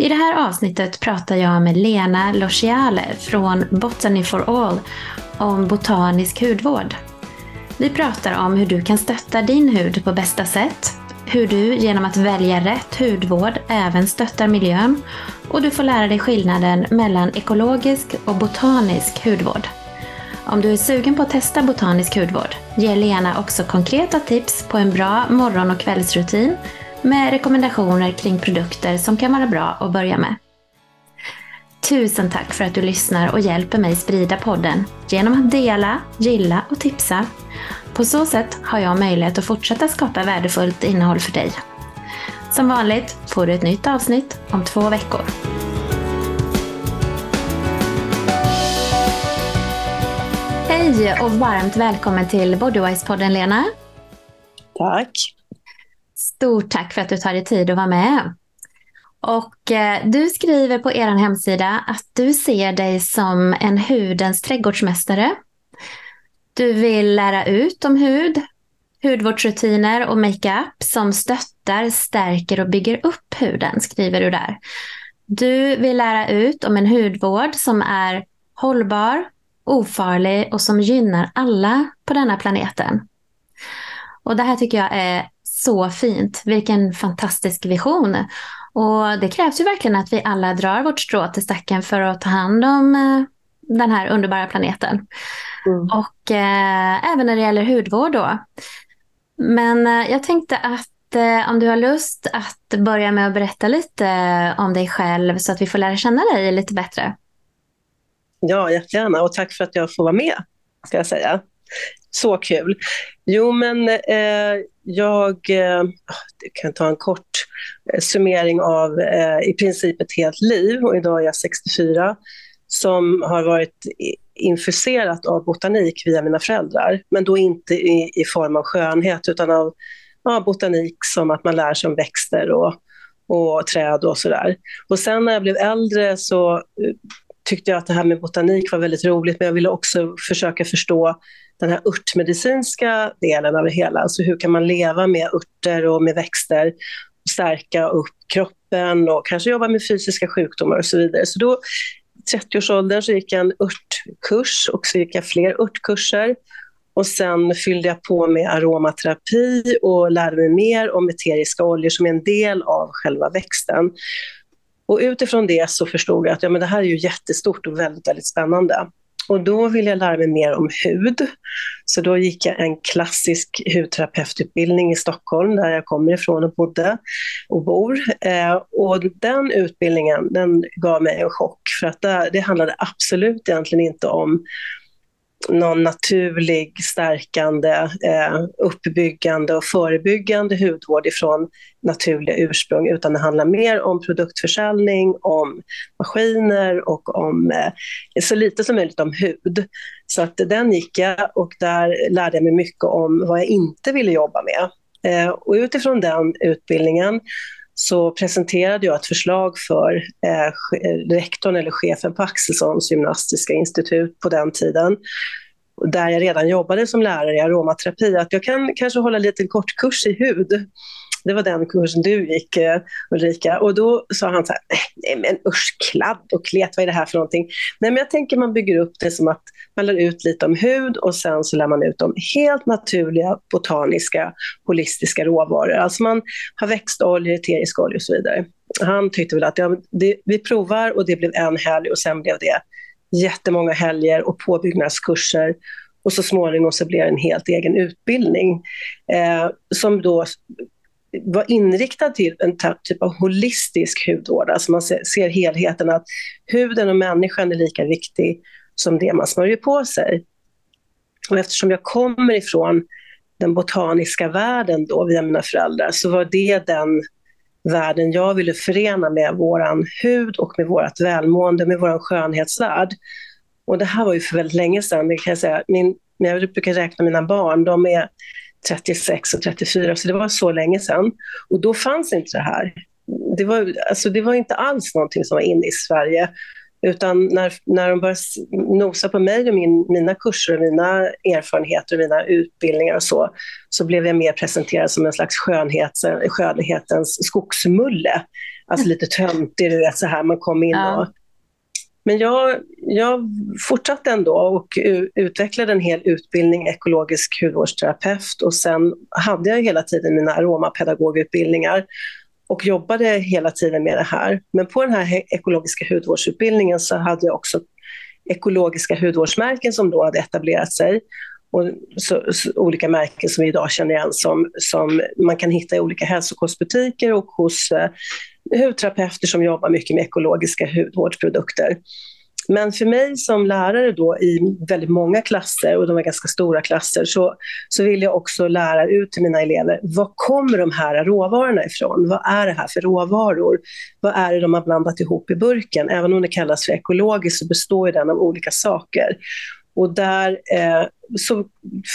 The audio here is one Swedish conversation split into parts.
I det här avsnittet pratar jag med Lena Lociale från Botany for All om botanisk hudvård. Vi pratar om hur du kan stötta din hud på bästa sätt, hur du genom att välja rätt hudvård även stöttar miljön och du får lära dig skillnaden mellan ekologisk och botanisk hudvård. Om du är sugen på att testa botanisk hudvård ger Lena också konkreta tips på en bra morgon och kvällsrutin med rekommendationer kring produkter som kan vara bra att börja med. Tusen tack för att du lyssnar och hjälper mig sprida podden genom att dela, gilla och tipsa. På så sätt har jag möjlighet att fortsätta skapa värdefullt innehåll för dig. Som vanligt får du ett nytt avsnitt om två veckor. Hej och varmt välkommen till Bodywise-podden Lena. Tack. Stort tack för att du tar dig tid att vara med. Och eh, du skriver på er hemsida att du ser dig som en hudens trädgårdsmästare. Du vill lära ut om hud, hudvårdsrutiner och makeup som stöttar, stärker och bygger upp huden, skriver du där. Du vill lära ut om en hudvård som är hållbar, ofarlig och som gynnar alla på denna planeten. Och det här tycker jag är så fint. Vilken fantastisk vision. Och det krävs ju verkligen att vi alla drar vårt strå till stacken för att ta hand om eh, den här underbara planeten. Mm. Och eh, även när det gäller hudvård då. Men eh, jag tänkte att eh, om du har lust att börja med att berätta lite om dig själv så att vi får lära känna dig lite bättre. Ja, jättegärna. Och tack för att jag får vara med, ska jag säga. Så kul. Jo, men eh, jag eh, kan ta en kort eh, summering av eh, i princip ett helt liv och idag är jag 64 som har varit infuserat av botanik via mina föräldrar. Men då inte i, i form av skönhet utan av ja, botanik som att man lär sig om växter och, och träd och sådär. Och sen när jag blev äldre så eh, tyckte jag att det här med botanik var väldigt roligt men jag ville också försöka förstå den här örtmedicinska delen av det hela. Alltså hur kan man leva med örter och med växter och stärka upp kroppen och kanske jobba med fysiska sjukdomar och så vidare. Så då, i 30-årsåldern, så gick jag en örtkurs och så gick jag fler örtkurser. Och sen fyllde jag på med aromaterapi och lärde mig mer om eteriska oljor som är en del av själva växten. Och utifrån det så förstod jag att ja, men det här är ju jättestort och väldigt, väldigt spännande. Och då ville jag lära mig mer om hud. Så då gick jag en klassisk hudterapeututbildning i Stockholm, där jag kommer ifrån och bodde och bor. Eh, och den utbildningen den gav mig en chock, för att det, det handlade absolut egentligen inte om någon naturlig, stärkande, eh, uppbyggande och förebyggande hudvård ifrån naturliga ursprung, utan det handlar mer om produktförsäljning, om maskiner och om eh, så lite som möjligt om hud. Så att den gick jag och där lärde jag mig mycket om vad jag inte ville jobba med. Eh, och utifrån den utbildningen så presenterade jag ett förslag för eh, rektorn eller chefen på Axelssons gymnastiska institut på den tiden, där jag redan jobbade som lärare i aromaterapi, att jag kan kanske hålla en liten kortkurs i hud. Det var den kursen du gick, eh, Ulrika. Och då sa han så här, äh, nej men usch, kladd och klet, vad är det här för någonting? Nej men jag tänker man bygger upp det som att man lär ut lite om hud och sen så lär man ut om helt naturliga, botaniska, holistiska råvaror. Alltså man har växtoljor, eteriska oljor och så vidare. Han tyckte väl att ja, det, vi provar och det blev en helg och sen blev det jättemånga helger och påbyggnadskurser. Och så småningom så blev det en helt egen utbildning eh, som då var inriktad till en typ av holistisk hudvård. Alltså man ser, ser helheten, att huden och människan är lika viktig som det man smörjer på sig. Och eftersom jag kommer ifrån den botaniska världen då via mina föräldrar så var det den världen jag ville förena med vår hud och med vårt välmående, med vår skönhetsvärld. Och det här var ju för väldigt länge sedan, det kan jag säga. Min, jag brukar räkna mina barn, de är 36 och 34, så det var så länge sedan. Och då fanns inte det här. Det var, alltså det var inte alls någonting som var inne i Sverige. Utan när, när de började nosa på mig och min, mina kurser och mina erfarenheter och mina utbildningar och så, så blev jag mer presenterad som en slags skönhets, skönhetens skogsmulle. Alltså lite töntig, du vet så här, man kom in och... Men jag, jag fortsatte ändå och utvecklade en hel utbildning ekologisk hudvårdsterapeut och sen hade jag hela tiden mina aromapedagogutbildningar och jobbade hela tiden med det här. Men på den här ekologiska hudvårdsutbildningen så hade jag också ekologiska hudvårdsmärken som då hade etablerat sig. Och så, så, olika märken som vi idag känner igen som, som man kan hitta i olika hälsokostbutiker och hos eh, hudterapeuter som jobbar mycket med ekologiska hudvårdsprodukter. Men för mig som lärare då i väldigt många klasser, och de var ganska stora klasser, så, så vill jag också lära ut till mina elever, var kommer de här råvarorna ifrån? Vad är det här för råvaror? Vad är det de har blandat ihop i burken? Även om det kallas för ekologiskt så består den av olika saker. Och där eh, så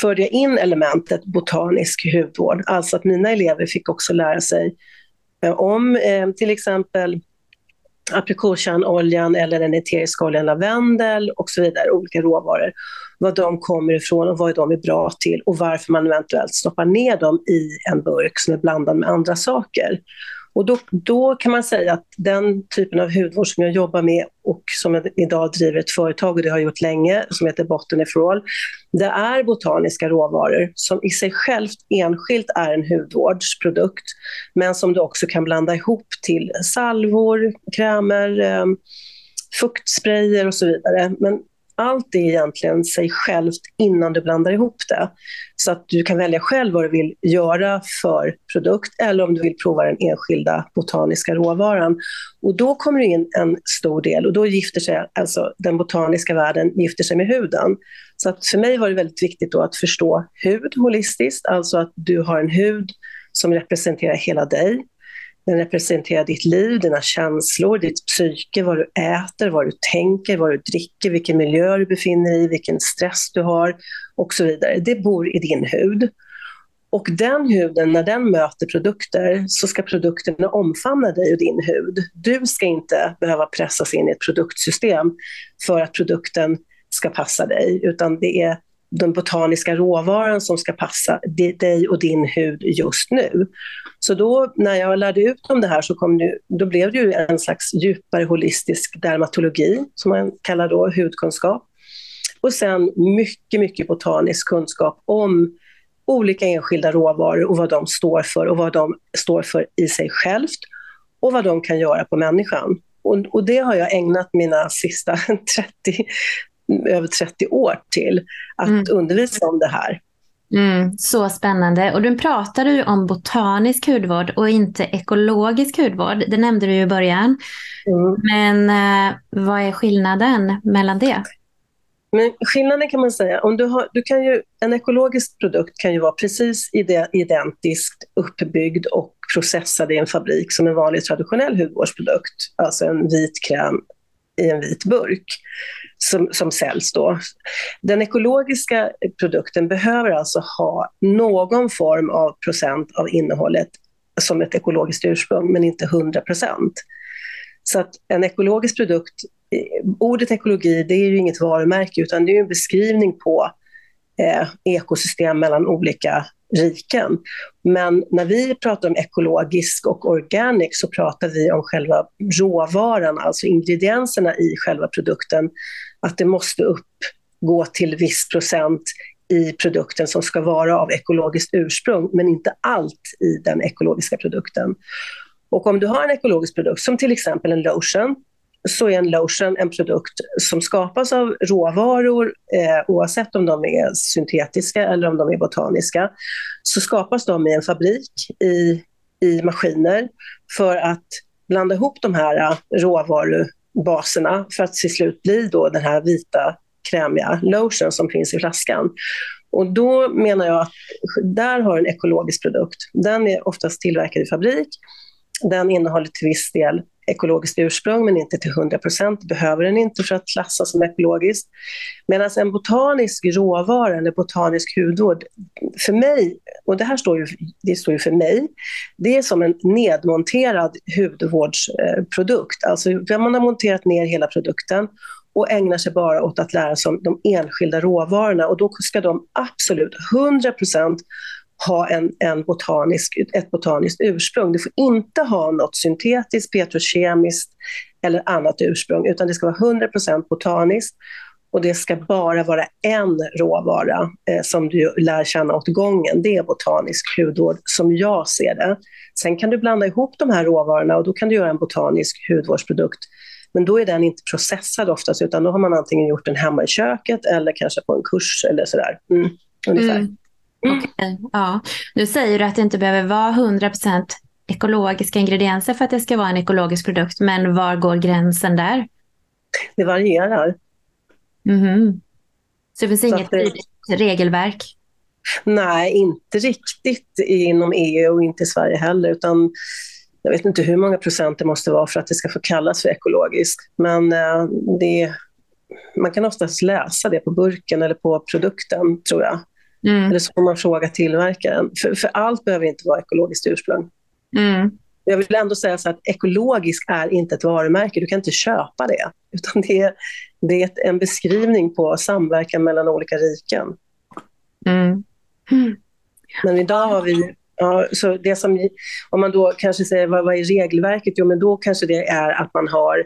förde jag in elementet botanisk hudvård, alltså att mina elever fick också lära sig eh, om eh, till exempel aprikoskärnoljan eller den eteriska oljan lavendel och så vidare, olika råvaror. Var de kommer ifrån och vad de är bra till och varför man eventuellt stoppar ner dem i en burk som är blandad med andra saker. Och då, då kan man säga att den typen av hudvård som jag jobbar med och som jag idag driver ett företag, och det har jag gjort länge, som heter Botanifrol, det är botaniska råvaror som i sig självt enskilt är en hudvårdsprodukt, men som du också kan blanda ihop till salvor, krämer, eh, fuktsprayer och så vidare. Men allt är egentligen sig självt innan du blandar ihop det. Så att du kan välja själv vad du vill göra för produkt eller om du vill prova den enskilda botaniska råvaran. Och då kommer det in en stor del och då gifter sig alltså den botaniska världen gifter sig med huden. Så att för mig var det väldigt viktigt då att förstå hud holistiskt, alltså att du har en hud som representerar hela dig. Den representerar ditt liv, dina känslor, ditt psyke, vad du äter, vad du tänker, vad du dricker, vilken miljö du befinner dig i, vilken stress du har och så vidare. Det bor i din hud. Och den huden, när den möter produkter, så ska produkterna omfamna dig och din hud. Du ska inte behöva pressas in i ett produktsystem för att produkten ska passa dig, utan det är den botaniska råvaran som ska passa dig och din hud just nu. Så då när jag lärde ut om det här så kom det, då blev det ju en slags djupare holistisk dermatologi, som man kallar då hudkunskap. Och sen mycket, mycket botanisk kunskap om olika enskilda råvaror och vad de står för och vad de står för i sig självt och vad de kan göra på människan. Och, och det har jag ägnat mina sista 30, över 30 år till, att mm. undervisa om det här. Mm, så spännande. Och du pratade ju om botanisk hudvård och inte ekologisk hudvård. Det nämnde du i början. Mm. Men eh, vad är skillnaden mellan det? Men skillnaden kan man säga, om du har, du kan ju, en ekologisk produkt kan ju vara precis identiskt uppbyggd och processad i en fabrik som en vanlig traditionell hudvårdsprodukt, alltså en vit kräm i en vit burk som, som säljs då. Den ekologiska produkten behöver alltså ha någon form av procent av innehållet som ett ekologiskt ursprung, men inte 100 procent. Så att en ekologisk produkt, eh, ordet ekologi det är ju inget varumärke utan det är en beskrivning på eh, ekosystem mellan olika riken. Men när vi pratar om ekologisk och organic så pratar vi om själva råvaran, alltså ingredienserna i själva produkten. Att det måste uppgå till viss procent i produkten som ska vara av ekologiskt ursprung, men inte allt i den ekologiska produkten. Och om du har en ekologisk produkt, som till exempel en lotion, så är en lotion en produkt som skapas av råvaror, eh, oavsett om de är syntetiska eller om de är botaniska, så skapas de i en fabrik i, i maskiner för att blanda ihop de här råvaru baserna för att till slut bli då den här vita krämiga lotion som finns i flaskan. Och då menar jag att där har en ekologisk produkt. Den är oftast tillverkad i fabrik den innehåller till viss del ekologiskt ursprung men inte till 100 procent, behöver den inte för att klassas som ekologiskt. Medan en botanisk råvara eller botanisk hudvård, för mig, och det här står ju, det står ju för mig, det är som en nedmonterad hudvårdsprodukt. Alltså man har monterat ner hela produkten och ägnar sig bara åt att lära sig om de enskilda råvarorna och då ska de absolut 100 procent ha en, en botanisk, ett botaniskt ursprung. Det får inte ha något syntetiskt, petrokemiskt eller annat ursprung, utan det ska vara 100% botaniskt och det ska bara vara en råvara eh, som du lär känna åt gången. Det är botanisk hudvård som jag ser det. Sen kan du blanda ihop de här råvarorna och då kan du göra en botanisk hudvårdsprodukt. Men då är den inte processad oftast, utan då har man antingen gjort den hemma i köket eller kanske på en kurs eller sådär. Mm, ungefär. Mm. Mm. Okay. Ja. Nu säger du att det inte behöver vara 100% ekologiska ingredienser för att det ska vara en ekologisk produkt, men var går gränsen där? Det varierar. Mm. Så det finns Så inget det... regelverk? Nej, inte riktigt inom EU och inte i Sverige heller, utan jag vet inte hur många procent det måste vara för att det ska få kallas för ekologiskt. Men eh, det, man kan oftast läsa det på burken eller på produkten, tror jag. Mm. Eller så får man fråga tillverkaren. För, för allt behöver inte vara ekologiskt ursprung. Mm. Jag vill ändå säga så att ekologisk är inte ett varumärke, du kan inte köpa det. Utan det är, det är en beskrivning på samverkan mellan olika riken. Mm. Men idag har vi Ja, så det som, om man då kanske säger vad, vad är regelverket? Jo, men då kanske det är att man har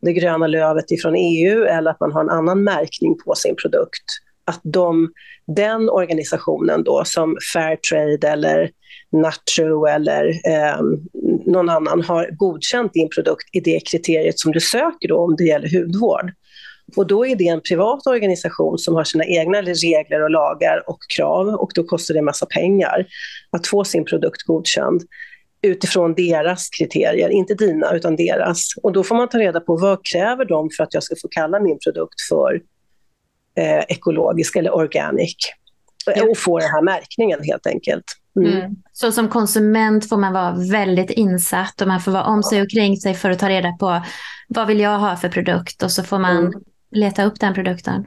det gröna lövet ifrån EU eller att man har en annan märkning på sin produkt att de, den organisationen då som Fairtrade eller Nattro eller eh, någon annan har godkänt din produkt i det kriteriet som du söker då om det gäller hudvård. Och då är det en privat organisation som har sina egna regler och lagar och krav och då kostar det en massa pengar att få sin produkt godkänd utifrån deras kriterier, inte dina utan deras. Och då får man ta reda på vad kräver de för att jag ska få kalla min produkt för eh, ekologisk eller organic. Och få den här märkningen helt enkelt. Mm. Mm. Så som konsument får man vara väldigt insatt och man får vara om sig och kring sig för att ta reda på vad vill jag ha för produkt och så får man mm. leta upp den produkten.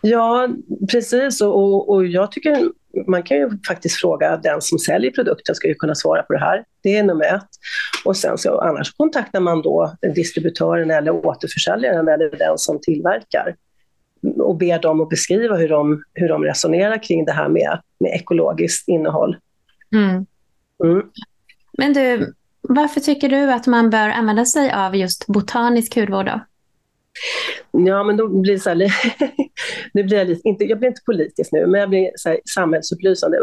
Ja, precis. Och, och jag tycker man kan ju faktiskt fråga den som säljer produkten, ska ju kunna svara på det här. Det är nummer ett. Och sen så, annars kontaktar man då distributören eller återförsäljaren eller den som tillverkar och ber dem att beskriva hur de, hur de resonerar kring det här med, med ekologiskt innehåll. Mm. Mm. Men du, varför tycker du att man bör använda sig av just botanisk hudvård? Då? Ja, men då blir så här, nu blir jag, lite, inte, jag blir inte politisk nu, men jag blir så här, samhällsupplysande.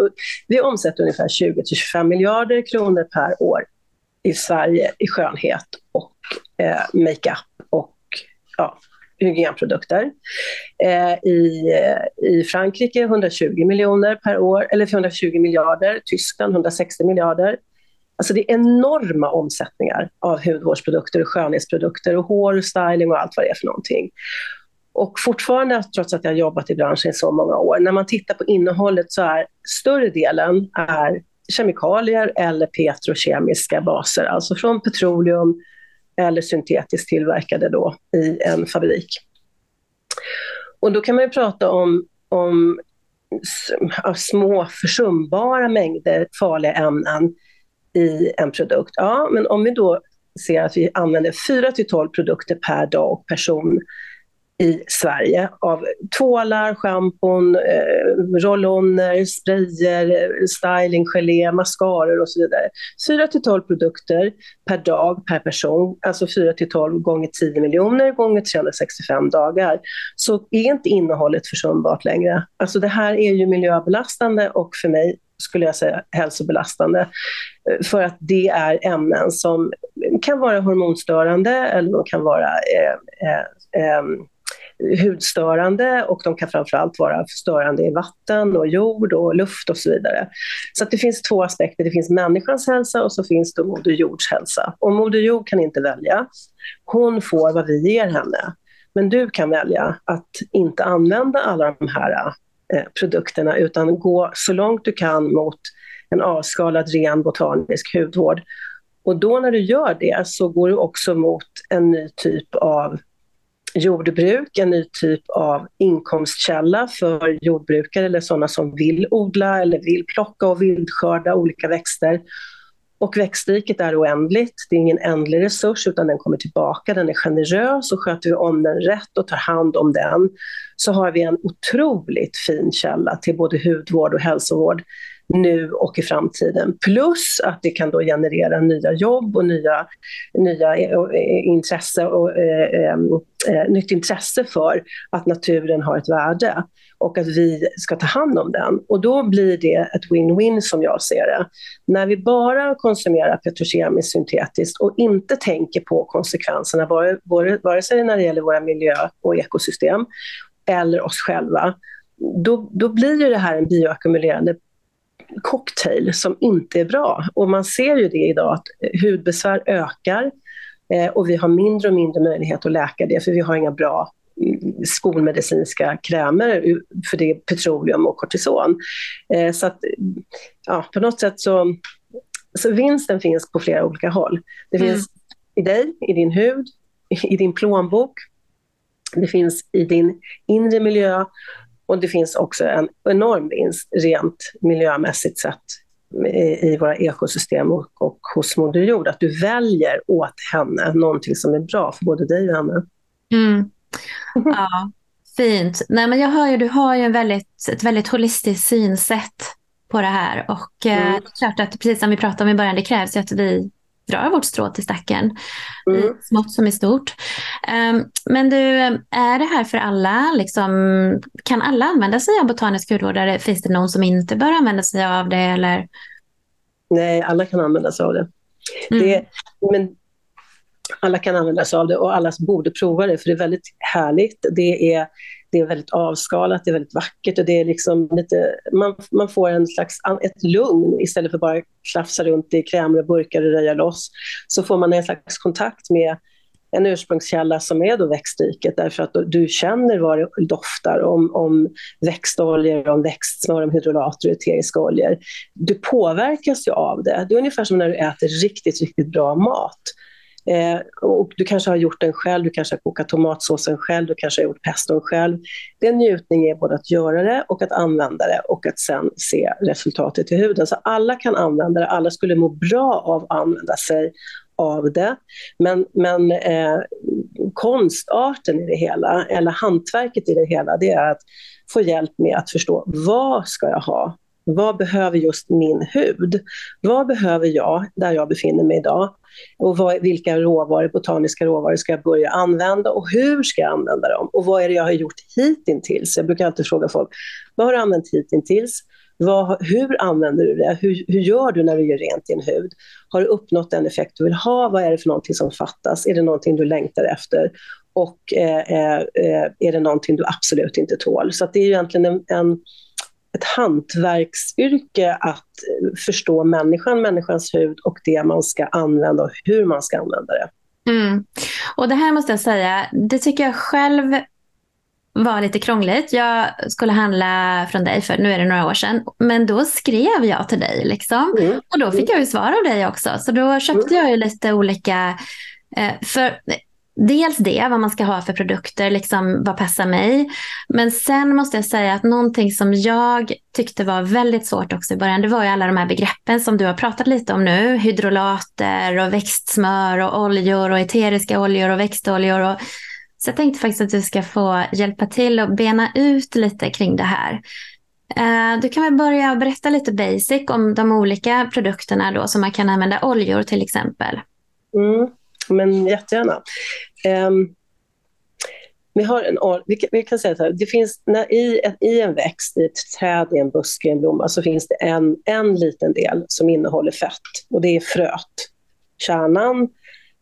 Vi omsätter ungefär 20-25 miljarder kronor per år i Sverige i skönhet och eh, makeup och ja, hygienprodukter. Eh, i, eh, I Frankrike 120 miljoner per år, eller 120 miljarder, Tyskland 160 miljarder. Alltså det är enorma omsättningar av hudvårdsprodukter och skönhetsprodukter och hår och styling och allt vad det är för någonting. Och fortfarande, trots att jag har jobbat i branschen i så många år, när man tittar på innehållet så är större delen är kemikalier eller petrokemiska baser, alltså från petroleum, eller syntetiskt tillverkade då i en fabrik. Och då kan man ju prata om, om små försumbara mängder farliga ämnen i en produkt. Ja, men om vi då ser att vi använder 4 till 12 produkter per dag och person i Sverige av tvålar, schampon, eh, rolloner, sprayer, styling, gelé, mascaror och så vidare. 4 till 12 produkter per dag per person, alltså 4 till 12 gånger 10 miljoner gånger 365 dagar. Så är inte innehållet försumbart längre. Alltså det här är ju miljöbelastande och för mig skulle jag säga hälsobelastande. Eh, för att det är ämnen som kan vara hormonstörande eller de kan vara eh, eh, eh hudstörande och de kan framförallt vara störande i vatten och jord och luft och så vidare. Så det finns två aspekter. Det finns människans hälsa och så finns det Moder Jords hälsa. Och Moder Jord kan inte välja. Hon får vad vi ger henne. Men du kan välja att inte använda alla de här eh, produkterna utan gå så långt du kan mot en avskalad ren botanisk hudvård Och då när du gör det så går du också mot en ny typ av jordbruk, en ny typ av inkomstkälla för jordbrukare eller sådana som vill odla eller vill plocka och vildskörda olika växter. Och växtriket är oändligt, det är ingen ändlig resurs utan den kommer tillbaka, den är generös och sköter vi om den rätt och tar hand om den så har vi en otroligt fin källa till både hudvård och hälsovård nu och i framtiden. Plus att det kan då generera nya jobb och nya, nya eh, eh, intresse och eh, ehm, eh, nytt intresse för att naturen har ett värde och att vi ska ta hand om den. Och då blir det ett win-win som jag ser det. När vi bara konsumerar petrokemiskt syntetiskt och inte tänker på konsekvenserna, vare, vare, vare sig när det gäller våra miljö och ekosystem eller oss själva, då, då blir det här en bioackumulerande cocktail som inte är bra. Och man ser ju det idag att hudbesvär ökar eh, och vi har mindre och mindre möjlighet att läka det för vi har inga bra mm, skolmedicinska krämer för det är petroleum och kortison. Eh, så att, ja, på något sätt så, så vinsten finns på flera olika håll. Det mm. finns i dig, i din hud, i din plånbok, det finns i din inre miljö och det finns också en enorm vinst rent miljömässigt sett i, våra ekosystem och, och hos Moder Jord, att du väljer åt henne någonting som är bra för både dig och henne. Mm. Ja, fint. Nej, men jag hör ju, du har ju en väldigt, ett väldigt holistiskt synsätt på det här. Och eh, mm. det är klart att precis som vi pratade om i början, det krävs ju att vi drar vårt strå till stacken. Mm. Smått som i stort. Um, men du, är det här för alla? Liksom, kan alla använda sig av botanisk hudvårdare? Finns det någon som inte bör använda sig av det? Eller? Nej, alla kan använda sig av det. Mm. det men alla kan använda sig av det och alla borde prova det för det är väldigt härligt. Det är det är väldigt avskalat, det är väldigt vackert och det är liksom lite, man, man får en slags, ett lugn istället för bara klafsa runt i krämer och burkar och röja loss. Så får man en slags kontakt med en ursprungskälla som är då växtriket därför att du känner vad det doftar om, om växtoljor, om växtsmör, om hydrolater och eteriska oljor. Du påverkas ju av det. Det är ungefär som när du äter riktigt, riktigt bra mat. Eh, och du kanske har gjort den själv, du kanske har kokat tomatsåsen själv, du kanske har gjort peston själv. Den njutning är både att göra det och att använda det och att sen se resultatet i huden. Så alla kan använda det, alla skulle må bra av att använda sig av det. Men, men eh, konstarten i det hela, eller hantverket i det hela, det är att få hjälp med att förstå vad ska jag ha? Vad behöver just min hud? Vad behöver jag där jag befinner mig idag? Och vad, vilka råvaror, botaniska råvaror ska jag börja använda och hur ska jag använda dem? Och vad är det jag har gjort hittills? Jag brukar alltid fråga folk, vad har du använt hittills? Vad, hur använder du det? Hur, hur gör du när du gör rent din hud? Har du uppnått den effekt du vill ha? Vad är det för någonting som fattas? Är det någonting du längtar efter? Och eh, eh, eh är det någonting du absolut inte tål? Så det är ju egentligen en, en ett hantverksyrke att förstå människan, människans hud och det man ska använda och hur man ska använda det. Mm. Och det här måste jag säga, det tycker jag själv var lite krångligt. Jag skulle handla från dig för nu är det några år sedan. Men då skrev jag till dig. Liksom. Mm. Och då fick jag ju svar av dig också. Så då köpte mm. jag ju lite olika... Eh, för dels det, vad man ska ha för produkter, liksom vad passar mig. Men sen måste jag säga att någonting som jag tyckte var väldigt svårt också i början, det var ju alla de här begreppen som du har pratat lite om nu. Hydrolater och växtsmör och oljor och eteriska oljor och växtoljor. Och... Så jag tänkte faktiskt att du ska få hjälpa till och bena ut lite kring det här. Eh, du kan väl börja berätta lite basic om de olika produkterna då som man kan använda, oljor till exempel. Mm men jättegärna. Um, vi, har en, vi, kan, vi kan säga så här, det finns, när, i, i en växt, i ett träd, i en buske, i en blomma, så finns det en, en liten del som innehåller fett och det är fröet. Kärnan,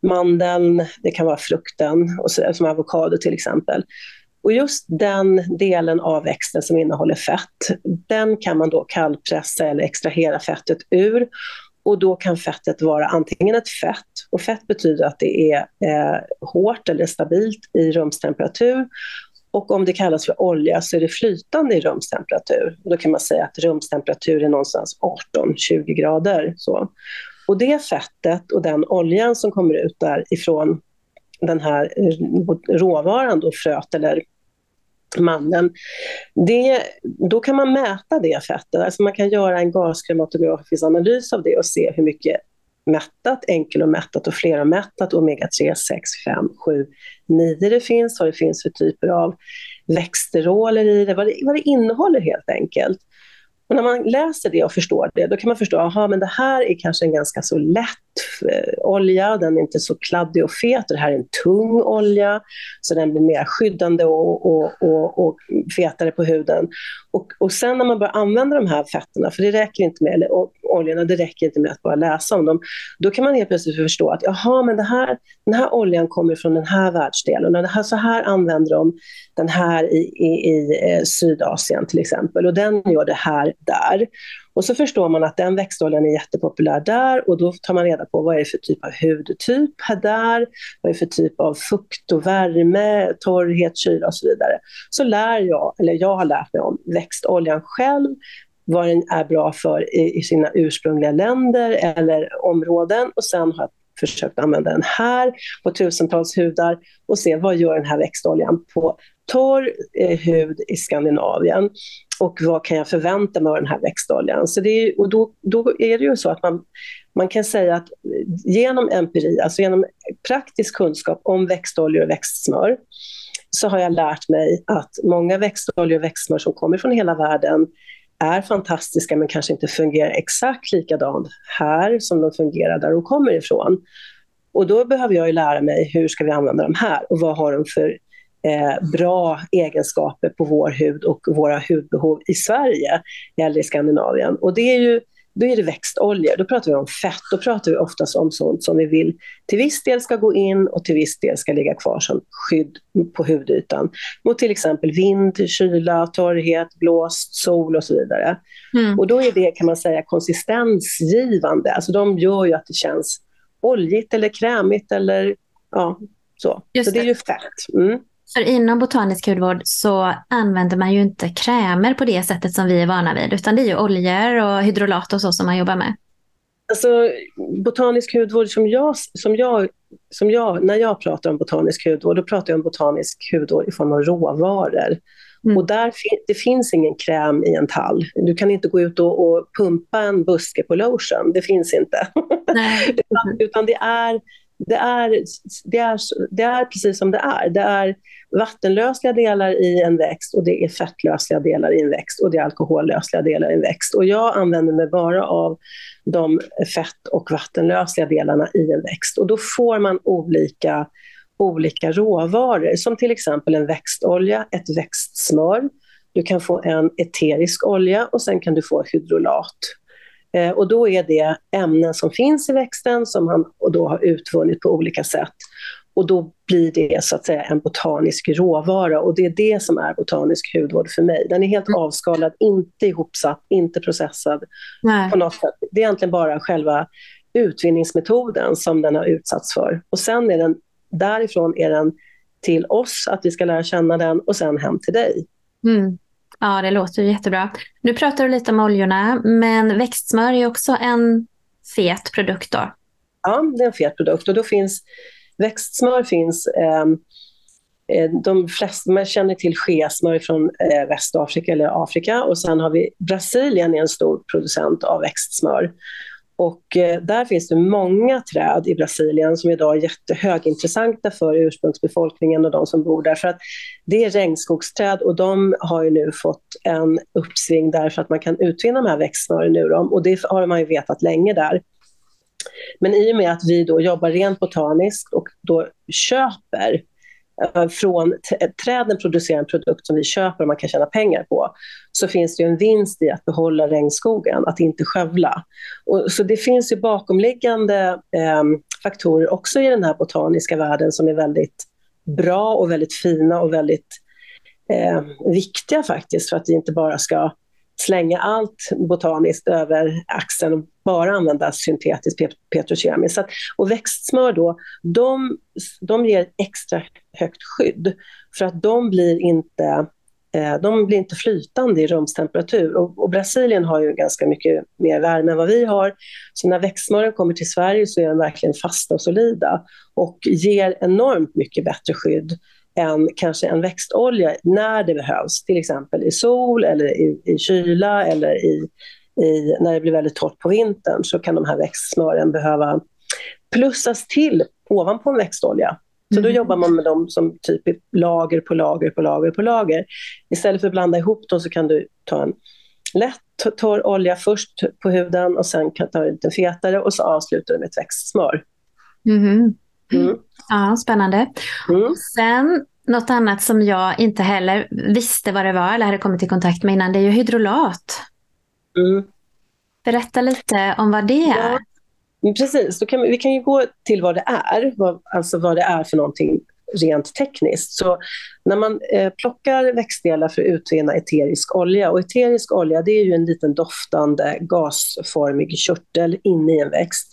mandeln, det kan vara frukten, och så, som avokado till exempel. Och just den delen av växten som innehåller fett, den kan man då kallpressa eller extrahera fettet ur. Och då kan fettet vara antingen ett fett, och fett betyder att det är eh, hårt eller stabilt i rumstemperatur. Och om det kallas för olja så är det flytande i rumstemperatur. Och då kan man säga att rumstemperatur är någonstans 18-20 grader. Så. Och det fettet och den oljan som kommer ut därifrån den här eh, råvaran, då, fröet eller mannen, det, då kan man mäta det fettet. Alltså man kan göra en gaskromatografisk analys av det och se hur mycket mättat, enkelomättat och fleromättat, omega-3, 6, 5, 7, 9 det finns, vad det finns för typer av växteroler i det, vad det, vad det innehåller helt enkelt. Och när man läser det och förstår det, då kan man förstå att det här är kanske en ganska så lätt olja, den är inte så kladdig och fet. Det här är en tung olja, så den blir mer skyddande och, och, och, och fetare på huden. Och, och sen när man börjar använda de här fetterna, för det räcker inte med, eller oljorna, det räcker inte med att bara läsa om dem, då kan man helt plötsligt förstå att jaha, men det här, den här oljan kommer från den här världsdelen och det här, så här använder de den här i, i, i eh, Sydasien till exempel och den gör det här där. Och så förstår man att den växtoljan är jättepopulär där och då tar man reda på vad är det för typ av hudtyp här där, vad är det för typ av fukt och värme, torrhet, kyla och så vidare. Så lär jag, eller jag har lärt mig om växtoljan själv, vad den är bra för i, i sina ursprungliga länder eller områden och sen har jag försökt använda den här på tusentals hudar och se vad gör den här växtoljan på torr eh, hud i Skandinavien och vad kan jag förvänta mig av den här växtoljan? Så det är, och då, då är det ju så att man, man kan säga att eh, genom empiri, alltså genom praktisk kunskap om växtoljor och växtsmör, så har jag lärt mig att många växtoljor och växtsmör som kommer från hela världen är fantastiska men kanske inte fungerar exakt likadant här som de fungerar där de kommer ifrån. Och då behöver jag lära mig hur ska vi använda de här och vad har de för eh, bra egenskaper på vår hud och våra hudbehov i Sverige eller i Skandinavien. Och det är ju då är det växtoljor, då pratar vi om fett, då pratar vi oftast om sånt som vi vill till viss del ska gå in och till viss del ska ligga kvar som skydd på hudytan mot till exempel vind, kyla, torrhet, blåst, sol och så vidare. Mm. Och då är det kan man säga konsistensgivande, alltså de gör ju att det känns oljigt eller krämigt eller ja, så. Just så det är ju fett. Mm. För inom botanisk hudvård så använder man ju inte krämer på det sättet som vi är vana vid, utan det är ju oljor och hydrolat och så som man jobbar med. Alltså, botanisk hudvård som jag, som jag, som jag, när jag pratar om botanisk hudvård, då pratar jag om botanisk hudvård i form av råvaror. Mm. Och där, det finns ingen kräm i en tall. Du kan inte gå ut och, och pumpa en buske på lotion, det finns inte. utan, utan det är det är, det, är, det är precis som det är. Det är vattenlösliga delar i en växt och det är fettlösliga delar i en växt och det är alkohollösliga delar i en växt. Och jag använder mig bara av de fett och vattenlösliga delarna i en växt. Och då får man olika, olika råvaror, som till exempel en växtolja, ett växtsmör. Du kan få en eterisk olja och sen kan du få hydrolat. Eh, och då är det ämnen som finns i växten som han och då har utvunnit på olika sätt. Och då blir det så att säga en botanisk råvara och det är det som är botanisk hudvård för mig. Den är helt mm. avskalad, inte ihopsatt, inte processad Nej. på något sätt. Det är egentligen bara själva utvinningsmetoden som den har utsatts för. Och sen är den, därifrån är den till oss, att vi ska lära känna den och sen hem till dig. Mm. Ja, det låter jättebra. Nu pratar du lite om oljorna, men växtsmör är också en fet produkt då? Ja, det är en fet produkt och då finns växtsmör finns ehm, eh, de flesta, man känner till skesmör från eh, Västafrika eller Afrika och sen har vi Brasilien är en stor producent av växtsmör. Och eh, där finns det många träd i Brasilien som idag är jättehögintressanta för ursprungsbefolkningen och de som bor där. För att det är regnskogsträd och de har ju nu fått en uppsving därför att man kan utvinna de här växtsnörena ur dem. Och det har man ju vetat länge där. Men i och med att vi då jobbar rent botaniskt och då köper Eh, från träden producerar en produkt som vi köper och man kan tjäna pengar på, så finns det en vinst i att behålla regnskogen, att inte skövla. Och, så det finns ju bakomliggande eh, faktorer också i den här botaniska världen som är väldigt bra och väldigt fina och väldigt eh, viktiga faktiskt för att vi inte bara ska slänga allt botaniskt över axeln och bara använda syntetiskt petrokemiskt. Och växtsmör då, de, de ger extra högt skydd för att de blir inte eh, de blir inte flytande i rumstemperatur. Och, och, Brasilien har ju ganska mycket mer värme än vad vi har. Så när växtsmören kommer till Sverige så är de verkligen fasta och solida och ger enormt mycket bättre skydd än kanske en växtolja när det behövs, till exempel i sol eller i, i kyla eller i, i, när det blir väldigt torrt på vintern så kan de här växtsmören behöva plussas till ovanpå en växtolja. Så då mm. jobbar man med dem som typ lager på lager på lager på lager. Istället för att blanda ihop dem så kan du ta en lätt torr olja först på huden och sen kan du ta ut en fetare och så avslutar du med ett växtsmör. Mm. Mm. Ja, spännande. Mm. Sen något annat som jag inte heller visste vad det var eller hade kommit i kontakt med innan, det är ju hydrolat. Mm. Berätta lite om vad det är. Ja, Precis, då kan vi, vi kan ju gå till vad det är, vad, alltså vad det är för någonting rent tekniskt. Så när man eh, plockar växtdelar för att utvinna eterisk olja, och eterisk olja det är ju en liten doftande gasformig körtel inne i en växt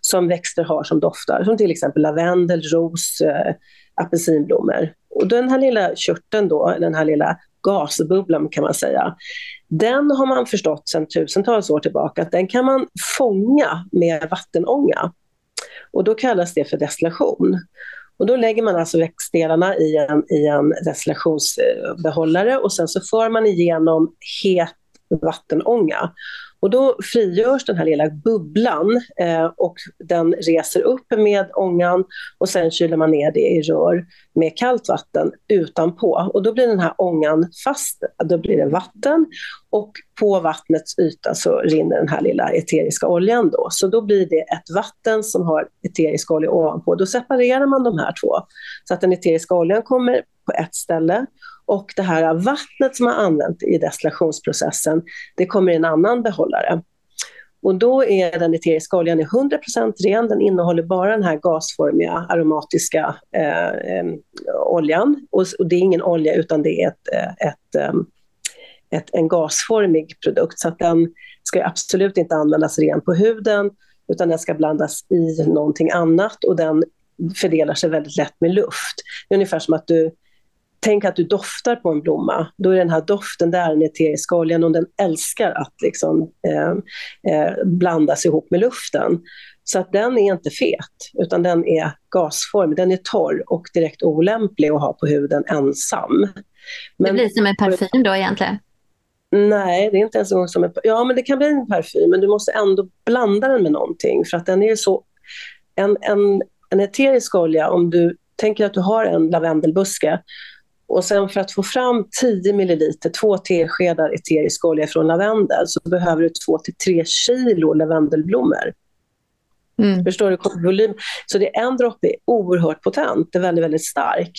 som växter har som doftar, som till exempel lavendel, ros, eh, apelsinblommor. Och den här lilla körteln då, den här lilla gasbubblan kan man säga, den har man förstått sedan tusentals år tillbaka att den kan man fånga med vattenånga. Och då kallas det för destillation. Och då lägger man alltså växtdelarna i en, i en destillationsbehållare och sen så för man igenom het vattenånga. Och då frigörs den här lilla bubblan eh, och den reser upp med ångan och sen kyler man ner det i rör med kallt vatten utanpå. Och då blir den här ångan fast, då blir det vatten och på vattnets yta så rinner den här lilla eteriska oljan då. Så då blir det ett vatten som har eterisk olja ovanpå. Då separerar man de här två så att den eteriska oljan kommer på ett ställe och det här vattnet som man använt i destillationsprocessen, det kommer i en annan behållare. Och då är den eteriska oljan 100% ren, den innehåller bara den här gasformiga aromatiska eh, eh, oljan. Och, och, det är ingen olja utan det är ett, eh, ett, ett, ett en gasformig produkt. Så att den ska absolut inte användas ren på huden utan den ska blandas i någonting annat och den fördelar sig väldigt lätt med luft. Det är ungefär som att du Tänk att du doftar på en blomma. Då är den här doften där, den eteriska oljan, och den älskar att liksom, eh, eh, blandas ihop med luften. Så att den är inte fet, utan den är gasformig. Den är torr och direkt olämplig att ha på huden ensam. Men, det blir som en parfym då egentligen? Nej, det är inte ens en gång som en Ja, men det kan bli en parfym, men du måste ändå blanda den med någonting. För att den är så... En, en, en eterisk olja, om du tänker att du har en lavendelbuske och sen för att få fram 10 milliliter, två teskedar eterisk olja från lavendel, så behöver du 2-3 kilo lavendelblommor. Mm. Förstår du? Volym. Så det en droppe är oerhört potent, det är väldigt, väldigt stark.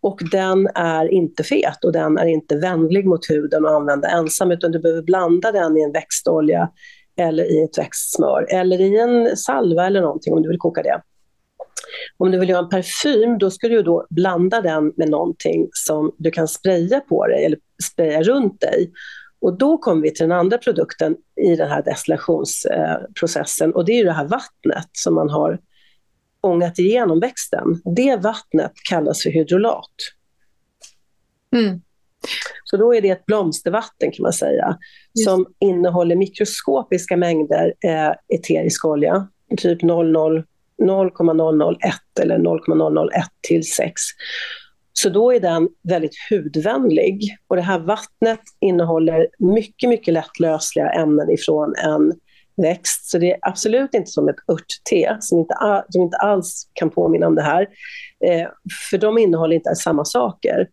Och den är inte fet och den är inte vänlig mot huden att använda ensam, utan du behöver blanda den i en växtolja eller i ett växtsmör eller i en salva eller någonting om du vill koka det. Om du vill göra en parfym, då ska du då blanda den med någonting som du kan spraya på dig eller spraya runt dig. Och då kommer vi till den andra produkten i den här destillationsprocessen och det är det här vattnet som man har ångat igenom växten. Det vattnet kallas för hydrolat. Mm. Så då är det ett blomstervatten kan man säga, Just. som innehåller mikroskopiska mängder eh, eterisk olja, typ 00 0,001 eller 0,001 till 6. Så då är den väldigt hudvänlig. Och det här vattnet innehåller mycket, mycket lättlösliga ämnen ifrån en växt. Så det är absolut inte som ett örtte som inte, som inte alls kan påminna om det här. Eh, för de innehåller inte samma saker.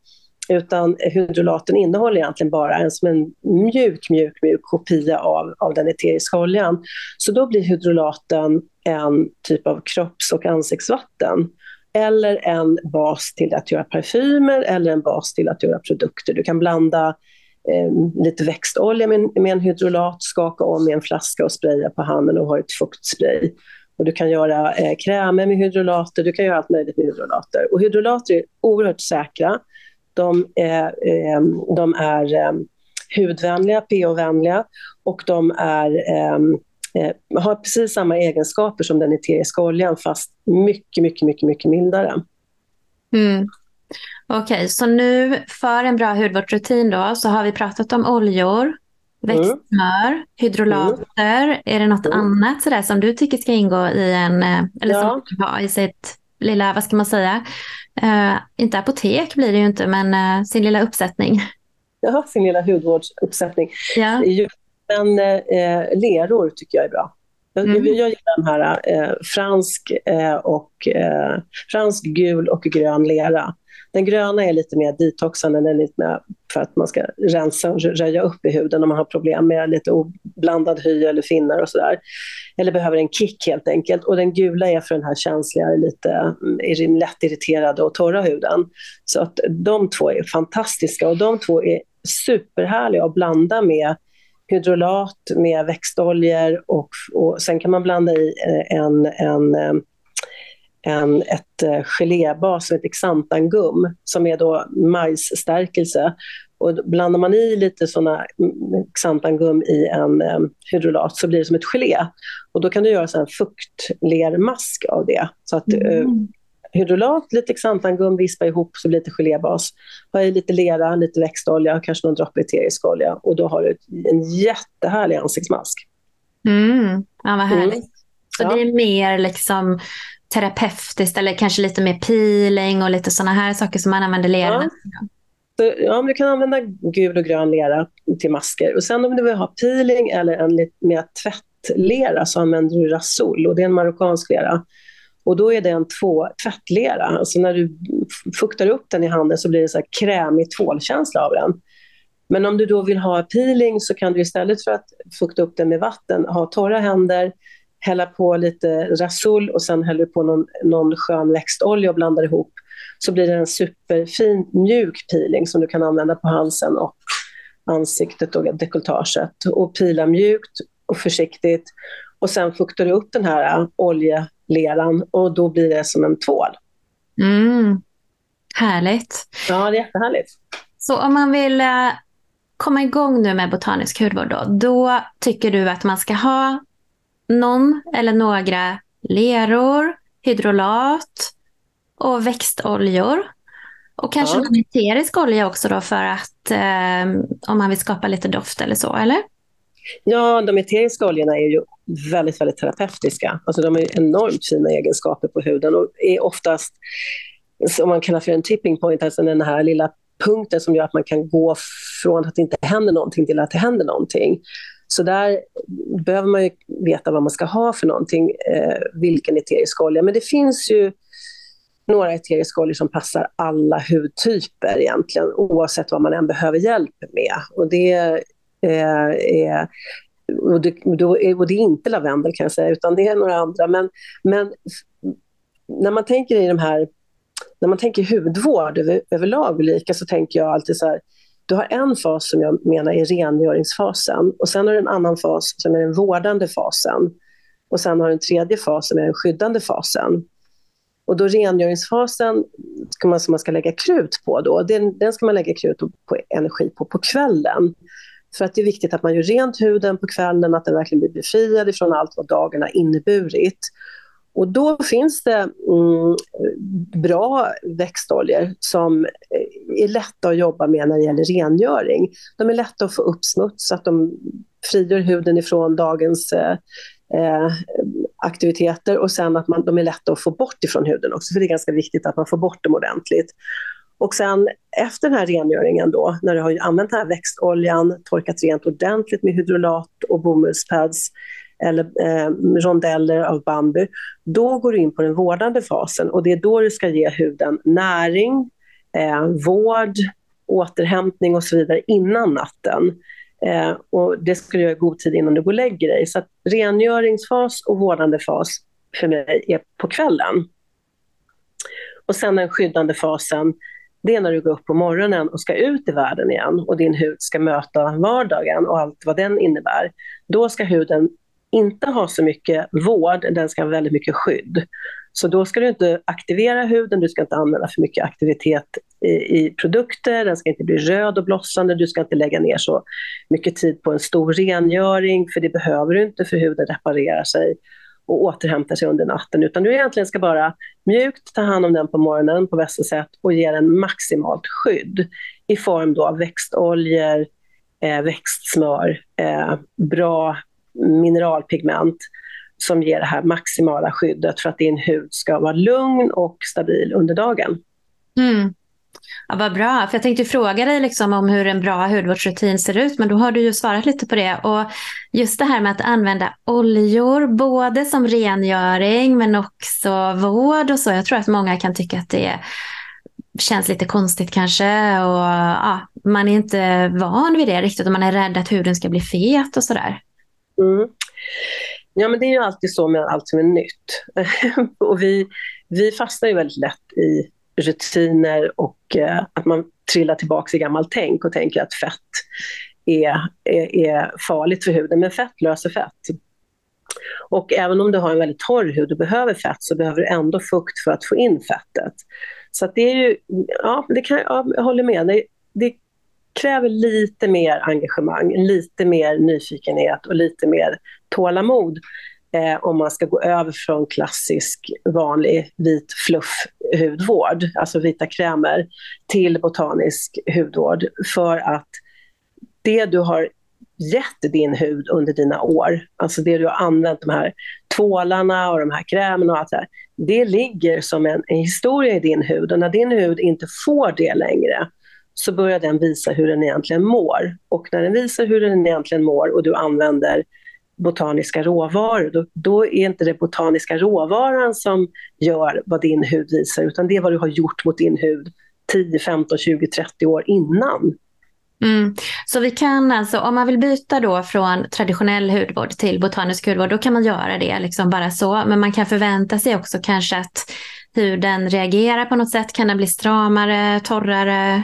Utan hydrolaten innehåller egentligen bara en, som en mjuk, mjuk, mjuk kopia av, av den eteriska oljan. Så då blir hydrolaten en typ av kropps och ansiktsvatten. Eller en bas till att göra parfymer eller en bas till att göra produkter. Du kan blanda eh, lite växtolja med, med en hydrolat, skaka om i en flaska och spraya på handen och ha ett fuktspray. Och du kan göra eh, krämer med hydrolater, du kan göra allt möjligt med hydrolater. Och hydrolater är oerhört säkra. De är, eh, de är eh, hudvänliga, pH-vänliga och de är eh, eh, har precis samma egenskaper som den eteriska oljan fast mycket, mycket, mycket, mycket mildare. Mm. Okej, okay, så nu för en bra hudvårdsrutin då så har vi pratat om oljor, växtsmör, mm. hydrolater. Mm. Är det något mm. annat sådär som du tycker ska ingå i en, eh, eller ja. som ha i sitt lilla, vad ska man säga, uh, inte apotek blir det ju inte, men uh, sin lilla uppsättning? Ja, sin lilla hudvårdsuppsättning. Ja. Men uh, leror tycker jag är bra. Mm. Jag, jag gillar den här eh, fransk, eh, och, eh, fransk gul och grön lera. Den gröna är lite mer detoxande, den är lite mer för att man ska rensa och röja upp i huden om man har problem med lite oblandad hy eller finnar och sådär. Eller behöver en kick helt enkelt. Och den gula är för den här känsliga, lite lätt irriterade och torra huden. Så att de två är fantastiska och de två är superhärliga att blanda med hydrolat med växtoljor och, och sen kan man blanda i eh, en, en, eh, en, ett eh, gelébas som heter xantangum som är då majsstärkelse. Och blandar man i lite såna mm, xantangum i en um, hydrolat så blir det som ett gelé. Och då kan du göra en fuktlermask av det. Så att mm hydrolat, lite xantangum, vispa ihop så blir det lite gelébas. Ha i lite lera, lite växtolja, kanske någon droppe eterisk olja och då har du en jättehärlig ansiktsmask. Mm. Ja, vad härligt. Mm. Så ja. det är mer liksom terapeutiskt eller kanske lite mer peeling och lite sådana här saker som man använder lera? Ja. Så, ja, du kan använda gul och grön lera till masker. Och sen om du vill ha peeling eller en lite mer tvättlera så använder du rasol och det är en marockansk lera. Och då är det en två, tvättlera. Alltså när du fuktar upp den i handen så blir det så här krämig tvålkänsla av den. Men om du då vill ha peeling så kan du istället för att fukta upp den med vatten ha torra händer, hälla på lite Rasul och sen häller du på någon, någon skön växtolja och blandar ihop. Så blir det en superfin mjuk peeling som du kan använda på halsen och ansiktet och dekolletaget. Och pila mjukt och försiktigt. Och sen fuktar du upp den här äh, olje leran och då blir det som en tvål. Mm. Härligt. Ja, det är jättehärligt. Så om man vill eh, komma igång nu med botanisk hudvård då, då tycker du att man ska ha någon eller några leror, hydrolat och växtoljor. Och kanske ja. någon eterisk olja också då för att eh, om man vill skapa lite doft eller så, eller? Ja, de eteriska oljorna är ju väldigt, väldigt terapeutiska. Alltså de har enormt fina egenskaper på huden och är oftast, som man kallar för en tipping point, alltså den här lilla punkten som gör att man kan gå från att det inte händer någonting till att det händer någonting. Så där behöver man ju veta vad man ska ha för någonting, eh, vilken eterisk olja. Men det finns ju några eteriska oljor som passar alla hudtyper egentligen, oavsett vad man än behöver hjälp med. Och det Eh, och, det, då, och det är inte lavendel kan jag säga, utan det är några andra. Men, men när man tänker i de här, när man tänker hudvård över, överlag Ulrika, så tänker jag alltid så här, du har en fas som jag menar är rengöringsfasen och sen har du en annan fas som är den vårdande fasen. Och sen har du en tredje fas som är den skyddande fasen. Och då rengöringsfasen ska man, som man ska lägga krut på, då, den, den ska man lägga krut på energi på på kvällen. För att det är viktigt att man gör rent huden på kvällen, att den verkligen blir befriad ifrån allt vad dagen har inneburit. Och då finns det mm, bra växtoljor som eh, är lätta att jobba med när det gäller rengöring. De är lätta att få upp smuts, så att de frigör huden ifrån dagens eh, eh, aktiviteter och sen att man, de är lätta att få bort ifrån huden också, för det är ganska viktigt att man får bort dem ordentligt. Och sen efter den här rengöringen då, när du har använt den här växtoljan, torkat rent ordentligt med hydrolat och bomullspads eller eh, rondeller av bambu, då går du in på den vårdande fasen och det är då du ska ge huden näring, eh, vård, återhämtning och så vidare innan natten. Eh, och det ska du göra i god tid innan du går och lägger dig. Så att rengöringsfas och vårdande fas för mig är på kvällen. Och sen den skyddande fasen, det är när du går upp på morgonen och ska ut i världen igen och din hud ska möta vardagen och allt vad den innebär. Då ska huden inte ha så mycket vård, den ska ha väldigt mycket skydd. Så då ska du inte aktivera huden, du ska inte använda för mycket aktivitet i, i, produkter, den ska inte bli röd och blossande, du ska inte lägga ner så mycket tid på en stor rengöring, för det behöver du inte, för huden reparerar sig och återhämtar sig under natten, utan du egentligen ska bara mjukt ta hand om den på morgonen på bästa sätt och ge den maximalt skydd i form då av växtoljor, eh, växtsmör, eh, bra mineralpigment som ger det här maximala skyddet för att din hud ska vara lugn och stabil under dagen. Mm. Ja, vad bra, för jag tänkte fråga dig liksom om hur en bra hudvårdsrutin ser ut, men då har du ju svarat lite på det. Och just det här med att använda oljor, både som rengöring men också vård och så. Jag tror att många kan tycka att det känns lite konstigt kanske och ja, man är inte van vid det riktigt och man är rädd att huden ska bli fet och sådär. Mm. Ja, men det är ju alltid så med allt som är nytt. och vi, vi fastnar ju väldigt lätt i rutiner och eh, att man trillar tillbaka i gammalt tänk och tänker att fett är, är, är, farligt för huden. Men fett löser fett. Och även om du har en väldigt torr hud och behöver fett så behöver du ändå fukt för att få in fettet. Så det är ju, ja, det kan, ja, jag håller med. Det, det kräver lite mer engagemang, lite mer nyfikenhet och lite mer tålamod eh, om man ska gå över från klassisk vanlig vit fluff-hudvård, alltså vita krämer, till botanisk hudvård. För att det du har gett din hud under dina år, alltså det du har använt, de här tvålarna och de här krämerna och allt det här, det ligger som en, en historia i din hud och när din hud inte får det längre så börjar den visa hur den egentligen mår. Och när den visar hur den egentligen mår och du använder botaniska råvaror, då, då, är inte det botaniska råvaran som gör vad din hud visar, utan det är vad du har gjort mot din hud 10, 15, 20, 30 år innan. Mm. Så vi kan alltså, om man vill byta då från traditionell hudvård till botanisk hudvård, då kan man göra det liksom bara så. Men man kan förvänta sig också kanske att huden reagerar på något sätt. Kan den bli stramare, torrare?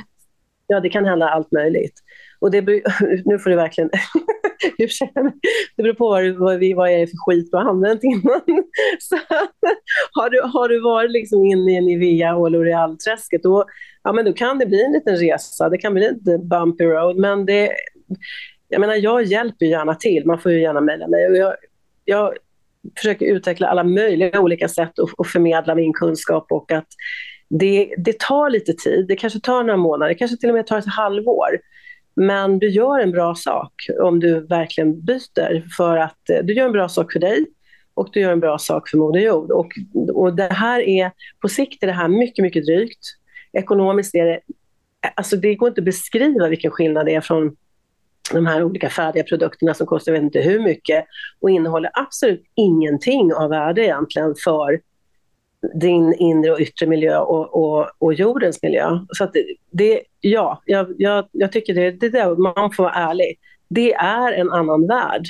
Ja, det kan hända allt möjligt. Och det, nu får du verkligen ursäkta mig. det beror på vad, vad, vi, vad är det för skit du har använt innan. Så, har, du, har du varit liksom inne i Nivea och L'Oreal-träsket, då, ja, då kan det bli en liten resa. Det kan bli lite bumpy road, men det, jag menar, jag hjälper gärna till. Man får ju gärna mejla mig. Och jag, jag försöker utveckla alla möjliga olika sätt att, att förmedla min kunskap och att det, det tar lite tid. Det kanske tar några månader, det kanske till och med tar ett halvår. Men du gör en bra sak om du verkligen byter för att eh, du gör en bra sak för dig och du gör en bra sak för Moder Jord. Och, och det här är, på sikt är det här mycket, mycket drygt. Ekonomiskt är det, alltså det går inte att beskriva vilken skillnad det är från de här olika färdiga produkterna som kostar jag vet inte hur mycket och innehåller absolut ingenting av värde egentligen för din inre och yttre miljö och, och, och jordens miljö. Så att det, ja, jag, jag, jag tycker det, det där, man får vara ärlig. Det är en annan värld.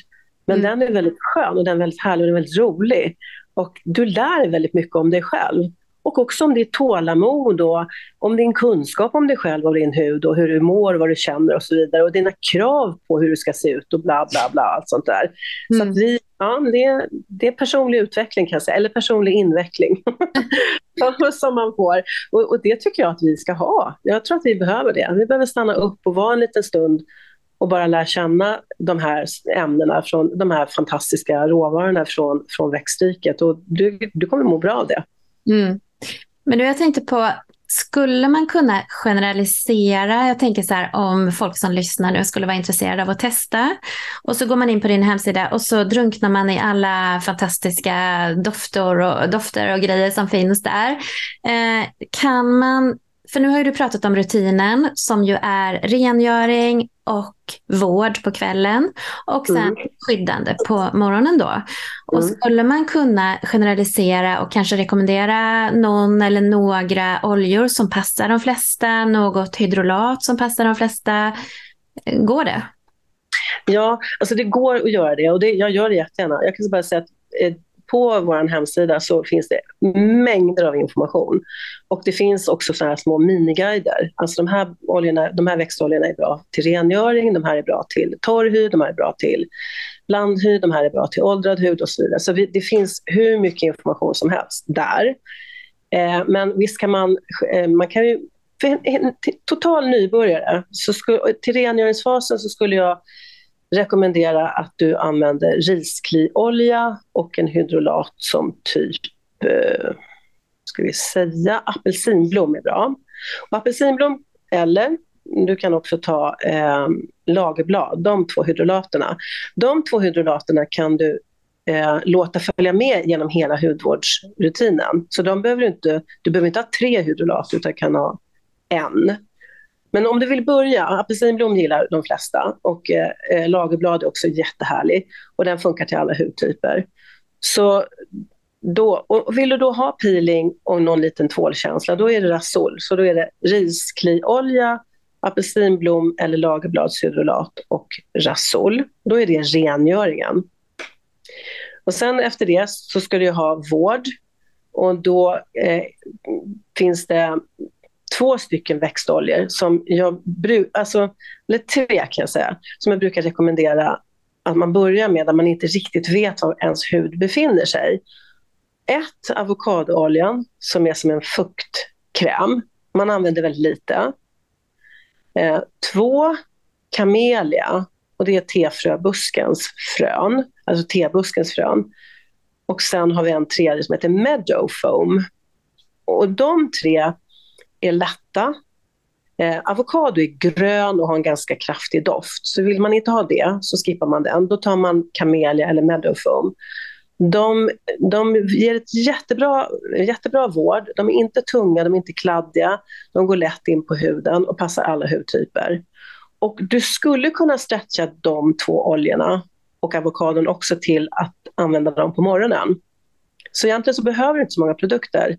Men mm. den är väldigt skön och den är väldigt härlig och den är väldigt rolig. Och du lär väldigt mycket om dig själv. Och också om ditt tålamod och om din kunskap om dig själv och din hud och hur du mår, vad du känner och så vidare. Och dina krav på hur du ska se ut och bla bla bla, allt sånt där. Mm. Så vi, ja, det, det är personlig utveckling kan jag säga, eller personlig inveckling som man får. Och, och, det tycker jag att vi ska ha. Jag tror att vi behöver det. Vi behöver stanna upp och vara en liten stund och bara lära känna de här ämnena, från de här fantastiska råvarorna från, från växtriket. Och du, du kommer må bra av det. Mm. Men du, jag tänkte på, skulle man kunna generalisera? Jag tänker så här om folk som lyssnar nu skulle vara intresserade av att testa. Och så går man in på din hemsida och så drunknar man i alla fantastiska dofter och, dofter och grejer som finns där. Eh, kan man för nu har du pratat om rutinen som ju är rengöring och vård på kvällen och sen mm. skyddande på morgonen då. Och mm. skulle man kunna generalisera och kanske rekommendera någon eller några oljor som passar de flesta, något hydrolat som passar de flesta, går det? Ja, alltså det går att göra det och det, jag gör det jättegärna. Jag kan bara säga att eh, på vår hemsida så finns det mängder av information. Och det finns också såna här små miniguider. Alltså de här, oljorna, de här växtoljorna är bra till rengöring, de här är bra till torr hud, de här är bra till blandhud, de här är bra till åldrad hud och så vidare. Så vi, det finns hur mycket information som helst där. Eh, men visst kan man, eh, man kan ju, för en, en total nybörjare, så skulle, till rengöringsfasen så skulle jag rekommendera att du använder riskliolja och en hydrolat som typ, eh, ska vi säga, apelsinblom är bra. Och apelsinblom eller du kan också ta eh, lagerblad, de två hydrolaterna. De två hydrolaterna kan du eh, låta följa med genom hela hudvårdsrutinen. Så de behöver inte, du behöver inte ha tre hydrolat utan kan ha en. Men om du vill börja, apelsinblom gillar de flesta och eh, lagerblad är också jättehärlig och den funkar till alla hudtyper. Så då, och vill du då ha peeling och någon liten tvålkänsla, då är det Rasol. Så då är det riskliolja, apelsinblom eller lagerbladshydrolat och Rasol. Då är det rengöringen. Och sen efter det så ska du ha vård och då eh, finns det två stycken växtoljor som jag brukar, alltså, eller tre kan jag säga, som jag brukar rekommendera att man börjar med där man inte riktigt vet var ens hud befinner sig. Ett, avokadooljan som är som en fuktkräm. Man använder väldigt lite. Eh, två, kamelia och det är tefröbuskens frön, alltså tebuskens frön. Och sen har vi en tredje som heter Meadow Foam. Och de tre är lätta. Eh, avokado är grön och har en ganska kraftig doft. Så vill man inte ha det så skippar man den. Då tar man kamelia eller Meadow Foam. De, de ger ett jättebra, jättebra vård. De är inte tunga, de är inte kladdiga. De går lätt in på huden och passar alla hudtyper. Och du skulle kunna stretcha de två oljorna och avokadon också till att använda dem på morgonen. Så egentligen så behöver du inte så många produkter.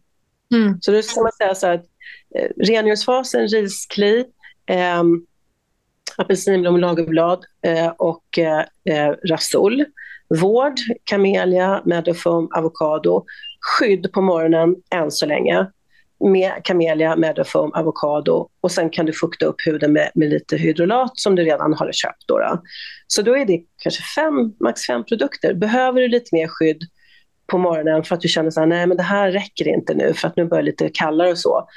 Mm. Så då ska man säga så här att Eh, rengöringsfasen, riskli, eh, apelsinblom, lagerblad eh, och eh, eh rasol. Vård, kamelia, meadowfoam, avokado. Skydd på morgonen än så länge med kamelia, meadowfoam, avokado och sen kan du fukta upp huden med, med lite hydrolat som du redan har köpt. Då, då. Så då är det kanske fem, max fem produkter. Behöver du lite mer skydd på morgonen för att du känner att nej det här räcker inte nu för att nu börjar det lite kallare och så.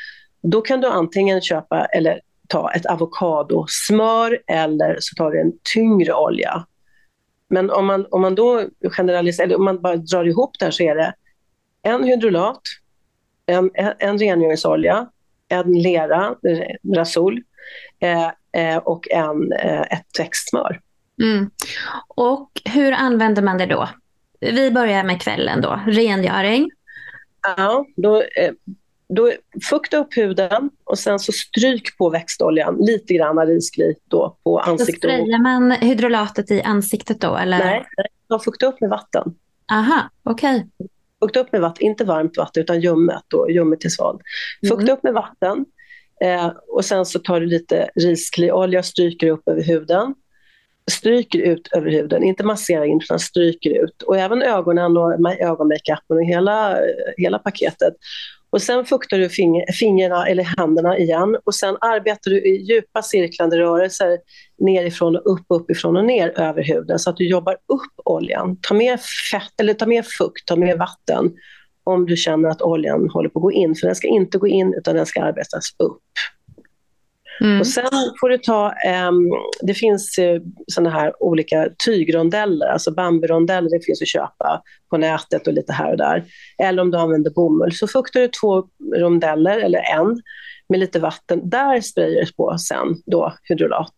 Då kan du antingen köpa eller ta ett avokadosmör eller så tar du en tyngre olja. Men om man, om man då generaliserar, eller om man bara drar ihop det här så är det en hydrolat, en, en rengöringsolja, en lera, rasol eh, eh, och en, eh, ett textsmör. Mm. Och hur använder man det då? Vi börjar med kvällen då, rengöring. Ja, då, eh, då fukta upp huden och sen så stryk på växtoljan lite grann riskli då på ansiktet. Så sprayar man hydrolatet i ansiktet då? Eller? Nej, man fuktar upp med vatten. Aha, okej. Okay. Fukta upp med vatten, inte varmt vatten utan ljummet, då, ljummet till svalt. Fukta mm. upp med vatten eh, och sen så tar du lite riskliolja och stryker upp över huden stryker ut över huden, inte masserar in utan stryker ut. Och även ögonen och ögonmakeupen och hela, hela paketet. Och sen fuktar du fingrarna eller händerna igen och sen arbetar du i djupa cirklande rörelser nerifrån och upp, uppifrån och ner över huden så att du jobbar upp oljan. Ta mer fett eller ta mer fukt, ta mer vatten om du känner att oljan håller på att gå in. För den ska inte gå in utan den ska arbetas upp. Mm. Och sen får du ta, um, det finns uh, såna här olika tygrondeller, alltså bamburondeller, det finns att köpa på nätet och lite här och där. Eller om du använder bomull, så fuktar du två rondeller, eller en, med lite vatten. Där sprayar du på sen då hydrolat.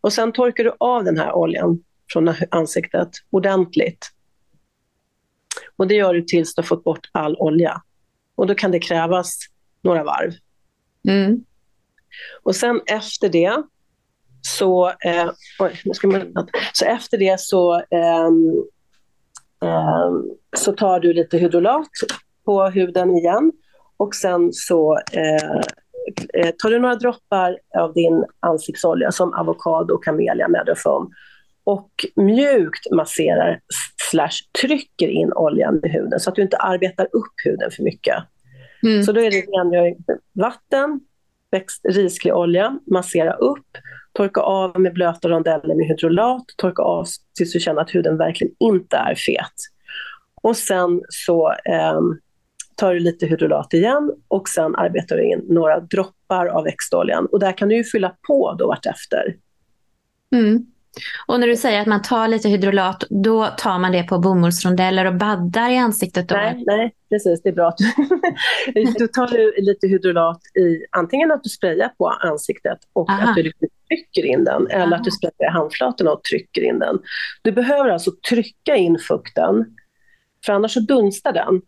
Och sen torkar du av den här oljan från ansiktet ordentligt. Och det gör du tills du har fått bort all olja. Och då kan det krävas några varv. Mm. Och sen efter det så, eh, oj, nu ska man, så efter det så, eh, eh, så tar du lite hydrolat på huden igen och sen så eh, eh, tar du några droppar av din ansiktsolja som avokado, kamelia, meadowfoam och mjukt masserar slash trycker in oljan i huden så att du inte arbetar upp huden för mycket. Mm. Så då är det rengöring, vatten, uppväxt risklig olja, massera upp, torka av med blöta rondeller med hydrolat, torka av tills du känner att huden verkligen inte är fet. Och sen så eh, tar du lite hydrolat igen och sen arbetar du in några droppar av växtoljan. Och där kan du ju fylla på då vartefter. Mm. Och när du säger att man tar lite hydrolat, då tar man det på bomullsrondeller och baddar i ansiktet? Då? Nej, nej, precis. Det är bra. du tar lite hydrolat i antingen att du sprayar på ansiktet och Aha. att du liksom trycker in den, eller Aha. att du sprayar i handflatorna och trycker in den. Du behöver alltså trycka in fukten, för annars så dunstar den.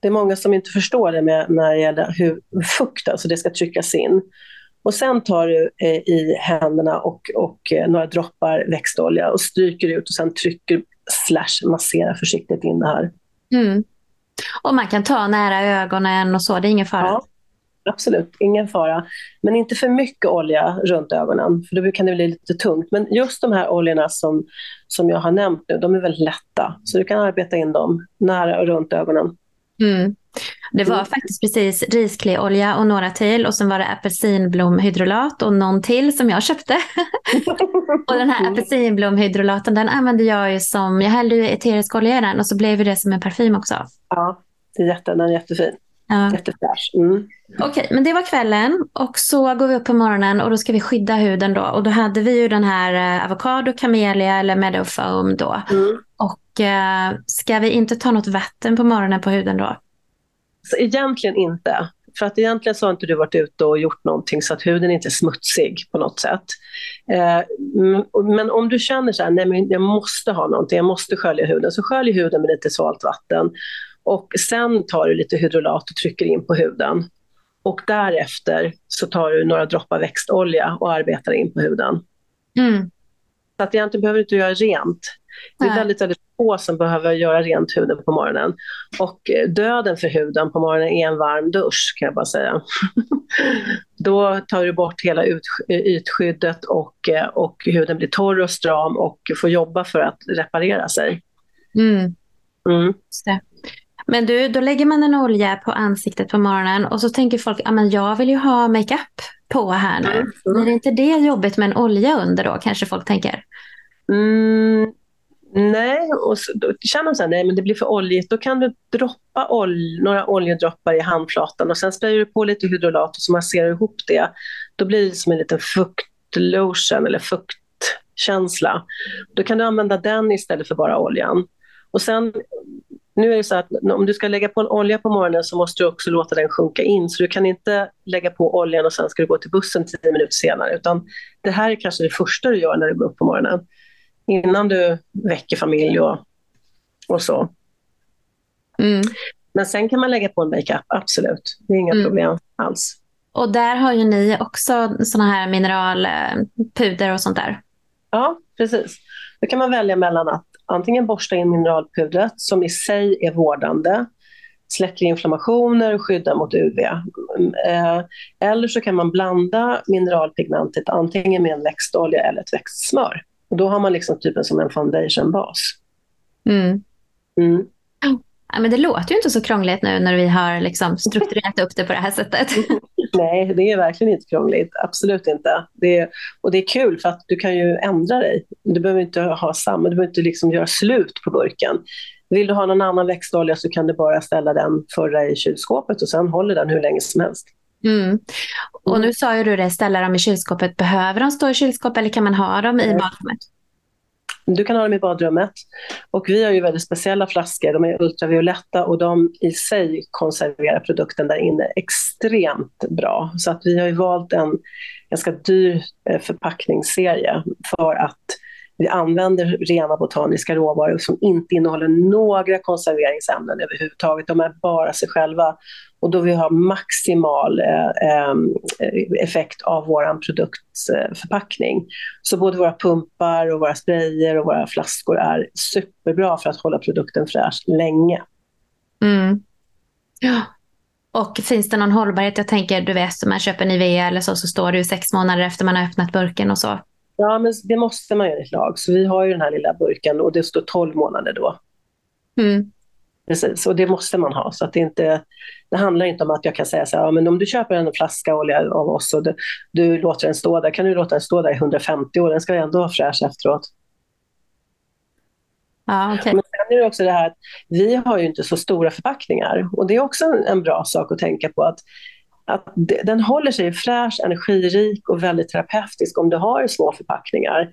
Det är många som inte förstår det med, när det gäller hur fukt, alltså det ska tryckas in. Och sen tar du eh, i händerna och, och eh, några droppar växtolja och stryker ut och sen trycker slash masserar försiktigt in det här. Mm. Och man kan ta nära ögonen och så, det är ingen fara? Ja, absolut, ingen fara. Men inte för mycket olja runt ögonen, för då kan det bli lite tungt. Men just de här oljorna som, som jag har nämnt nu, de är väldigt lätta. Så du kan arbeta in dem nära och runt ögonen. Mm. Det var mm. faktiskt precis riskleolja och några till och sen var det apelsinblomhydrolat och någon till som jag köpte. och den här mm. apelsinblomhydrolaten den använde jag ju som, jag hällde ju eterisk olja i den och så blev det som en parfym också. Ja, det är jätte, den är jättefin. Ja. Jättefräsch. Mm. Okej, okay, men det var kvällen och så går vi upp på morgonen och då ska vi skydda huden då. Och då hade vi ju den här eh, avokado, camellia eller meadow foam då. Mm. Och eh, ska vi inte ta något vatten på morgonen på huden då? Så egentligen inte. För att egentligen så har inte du varit ute och gjort någonting så att huden inte är smutsig på något sätt. Eh, men om du känner så här, nej men jag måste ha någonting, jag måste skölja huden, så skölj huden med lite svalt vatten. Och sen tar du lite hydrolat och trycker in på huden. Och därefter så tar du några droppar växtolja och arbetar in på huden. Mm. Så att egentligen behöver du inte göra rent. Det är väldigt, väldigt få som behöver göra rent huden på morgonen. Och eh, döden för huden på morgonen är en varm dusch kan jag bara säga. Då tar du bort hela ytskyddet och, eh, och huden blir torr och stram och får jobba för att reparera sig. Mm. Mm. Men du, då lägger man en olja på ansiktet på morgonen och så tänker folk, ja men jag vill ju ha makeup på här nu. Mm. Blir det inte det jobbigt med en olja under då, kanske folk tänker? Mm, nej, och så, då känner de så här, nej men det blir för oljigt. Då kan du droppa ol några oljedroppar i handflatan och sen sprayar du på lite hydrolat och så masserar du ihop det. Då blir det som en liten fuktlotion eller fuktkänsla. Då kan du använda den istället för bara oljan. Och sen nu är det så att om du ska lägga på en olja på morgonen så måste du också låta den sjunka in. Så du kan inte lägga på oljan och sen ska du gå till bussen tio minuter senare. Utan det här är kanske det första du gör när du går upp på morgonen. Innan du väcker familj och, och så. Mm. Men sen kan man lägga på en makeup, absolut. Det är inga mm. problem alls. Och där har ju ni också såna här mineralpuder och sånt där. Ja, precis. Då kan man välja mellan att antingen borsta in mineralpudret som i sig är vårdande, släcker inflammationer och skyddar mot UV. Eh, eller så kan man blanda mineralpigmentet antingen med en växtolja eller ett växtsmör. Och då har man liksom typen som en foundationbas. Mm. Mm. Ja, men det låter ju inte så krångligt nu när vi har liksom strukturerat upp det på det här sättet. Nej, det är verkligen inte krångligt. Absolut inte. Det är, och det är kul för att du kan ju ändra dig. Du behöver inte ha samma, du behöver inte liksom göra slut på burken. Vill du ha någon annan växtolja så kan du bara ställa den förra i kylskåpet och sen håller den hur länge som helst. Mm. Och nu sa ju du det, ställa dem i kylskåpet. Behöver de stå i kylskåpet eller kan man ha dem i badrummet? Du kan ha dem i badrummet. Och vi har ju väldigt speciella flaskor. De är ultravioletta och de i sig konserverar produkten där inne extremt bra. Så att vi har ju valt en ganska dyr eh, förpackningsserie för att vi använder rena botaniska råvaror som inte innehåller några konserveringsämnen överhuvudtaget. De är bara sig själva. Och då vi har maximal eh, ehm, effekt av vår produktförpackning. Eh, så både våra pumpar, och våra sprayer och våra flaskor är superbra för att hålla produkten fräsch länge. Mm. Ja. Och finns det någon hållbarhet? Jag tänker, du vet, man köper Nivea eller så, så står det ju sex månader efter man har öppnat burken och så. Ja, men det måste man göra i lag. Så vi har ju den här lilla burken och det står 12 månader då. Mm. Precis, och det måste man ha. Så att det, inte, det handlar inte om att jag kan säga så här, ja, men om du köper en flaska olja av oss och du, du, låter den stå där, kan du låta den stå där i 150 år, den ska ändå vara fräsch efteråt. Ja, okay. Men sen är det också det här att vi har ju inte så stora förpackningar och det är också en, en bra sak att tänka på att att den håller sig fräsch, energirik och väldigt terapeutisk om du har små förpackningar.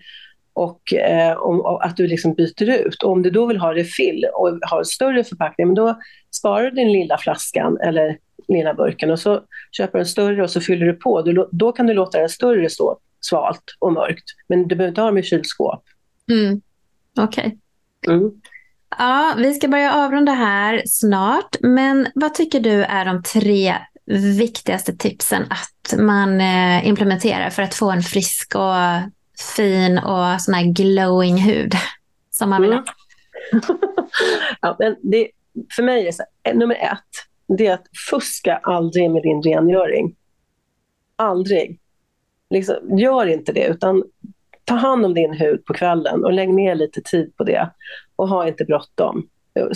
och eh, om, och att du liksom byter ut. Och om du då vill ha refill och har en större förpackning, men då sparar du din lilla flaskan eller lilla burken och så köper du en större och så fyller du på. Du, då kan du låta den större stå svalt och mörkt, men du behöver inte ha dem i kylskåp. Mm. Okej. Okay. Mm. Ja, vi ska börja avrunda här snart, men vad tycker du är de tre viktigaste tipsen att man eh, implementerar för att få en frisk och fin och sån här glowing hud som man vill ha? Mm. ja, men det, för mig är så, eh, nummer ett, det är att fuska aldrig med din rengöring. Aldrig. Liksom, gör inte det, utan ta hand om din hud på kvällen och lägg ner lite tid på det. Och ha inte bråttom.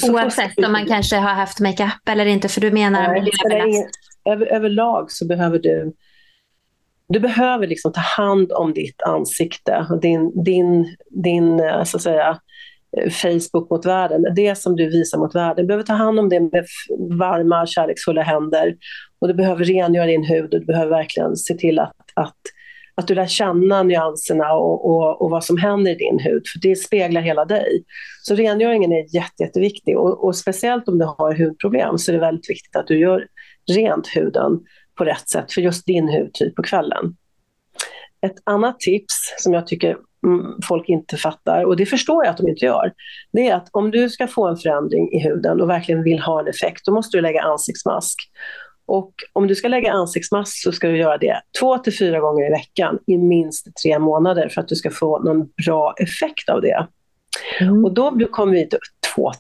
Oavsett om man kanske har haft makeup eller inte, för du menar Nej, över, överlag så behöver du du behöver liksom ta hand om ditt ansikte, din, din, din eh, så att säga, eh, Facebook mot världen, det som du visar mot världen. Du behöver ta hand om det med varma, kärleksfulla händer. Och du behöver rengöra din hud och du behöver verkligen se till att, att, att du lär känna nyanserna och, och, och vad som händer i din hud, för det speglar hela dig. Så rengöringen är jätte, jätteviktig och, och speciellt om du har hudproblem så är det väldigt viktigt att du gör rent huden på rätt sätt för just din hudtyp på kvällen. Ett annat tips som jag tycker mm, folk inte fattar, och det förstår jag att de inte gör, det är att om du ska få en förändring i huden och verkligen vill ha en effekt, då måste du lägga ansiktsmask. Och om du ska lägga ansiktsmask så ska du göra det två till fyra gånger i veckan i minst tre månader för att du ska få någon bra effekt av det. Mm. Och då kommer vi till två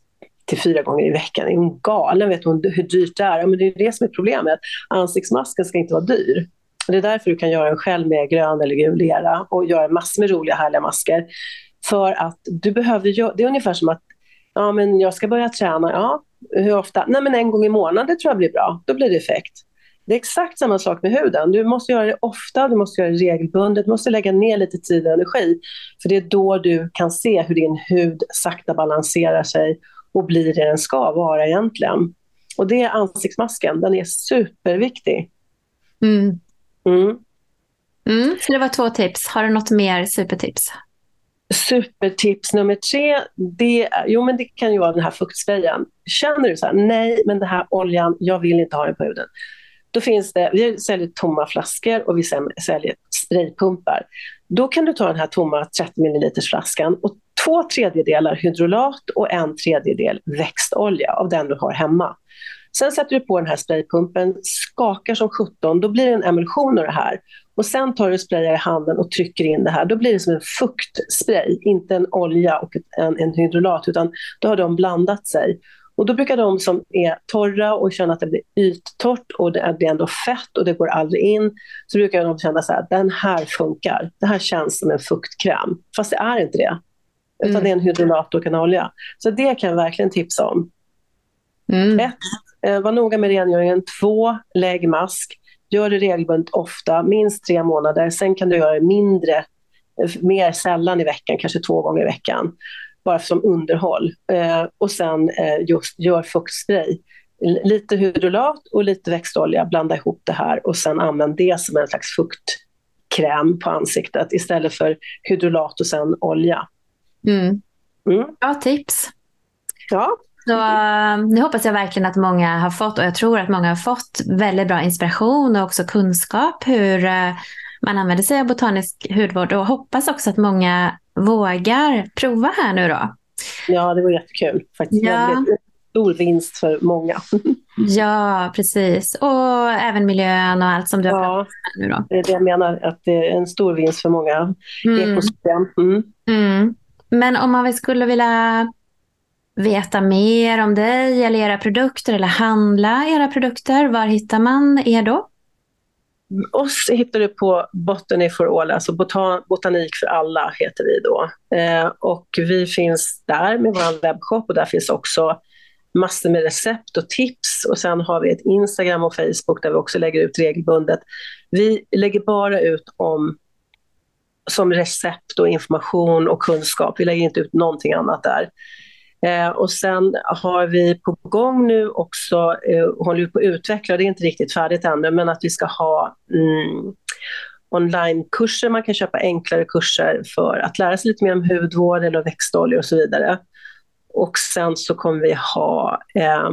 till fyra gånger i veckan. Är hon galen? Vet hon hur dyrt det är? Ja, men det är det som är problemet. Ansiktsmasken ska inte vara dyr. Det är därför du kan göra den själv med grön eller gul lera och göra massor med roliga härliga masker. För att du behöver göra, det är ungefär som att ja, men jag ska börja träna. Ja, hur ofta? Nej, men en gång i månaden det tror jag blir bra. Då blir det effekt. Det är exakt samma sak med huden. Du måste göra det ofta, du måste göra det regelbundet, du måste lägga ner lite tid och energi. För det är då du kan se hur din hud sakta balanserar sig och blir det den ska vara egentligen. Och det är ansiktsmasken, den är superviktig. Mm. Mm. Mm, så det var två tips. Har du något mer supertips? Supertips nummer tre, det, jo, men det kan ju vara den här fuktsprayen. Känner du så här, nej men den här oljan, jag vill inte ha den på huden. Då finns det, vi säljer tomma flaskor och vi säljer spraypumpar. Då kan du ta den här tomma 30 ml flaskan och två tredjedelar hydrolat och en tredjedel växtolja av den du har hemma. Sen sätter du på den här spraypumpen, skakar som 17, då blir det en emulsion av det här. Och sen tar du sprayar i handen och trycker in det här. Då blir det som en fuktspray, inte en olja och en, en hydrolat, utan då har de blandat sig. Och då brukar de som är torra och känner att det blir yttorrt och det är, ändå fett och det går aldrig in, så brukar de känna så här, den här funkar. Det här känns som en fuktkräm. Fast det är inte det. Utan mm. det är en hydrolat och en olja. Så det kan jag verkligen tipsa om. Mm. Ett, eh, var noga med rengöringen. Två, lägg mask. Gör det regelbundet ofta, minst tre månader. Sen kan du göra det mindre, eh, mer sällan i veckan, kanske två gånger i veckan bara som underhåll. Eh, och sen eh, just gör fuktspray. Lite hydrolat och lite växtolja, blanda ihop det här och sen använd det som en slags fuktkräm på ansiktet istället för hydrolat och sen olja. Mm. Mm. Bra tips. Ja. Så, uh, nu hoppas jag verkligen att många har fått, och jag tror att många har fått, väldigt bra inspiration och också kunskap hur uh, man använder sig av botanisk hudvård och hoppas också att många vågar prova här nu då. Ja, det var jättekul. Faktiskt ja. stor vinst för många. ja, precis. Och även miljön och allt som du har ja, pratat om nu då. det är det jag menar, att det är en stor vinst för många mm. ekosystem. Mm. Mm. Men om man skulle vilja veta mer om dig eller era produkter eller handla era produkter, var hittar man er då? Oss hittar du på Botany for All, alltså botan Botanik för alla heter vi då. Eh, och vi finns där med vår webbshop och där finns också massor med recept och tips och sen har vi ett Instagram och Facebook där vi också lägger ut regelbundet. Vi lägger bara ut om som recept och information och kunskap. Vi lägger inte ut någonting annat där. Eh, och sen har vi på gång nu också, eh, håller vi på att utveckla, det är inte riktigt färdigt ännu, men att vi ska ha mm, onlinekurser, man kan köpa enklare kurser för att lära sig lite mer om hudvård eller växtoljor och så vidare. Och sen så kommer vi ha eh,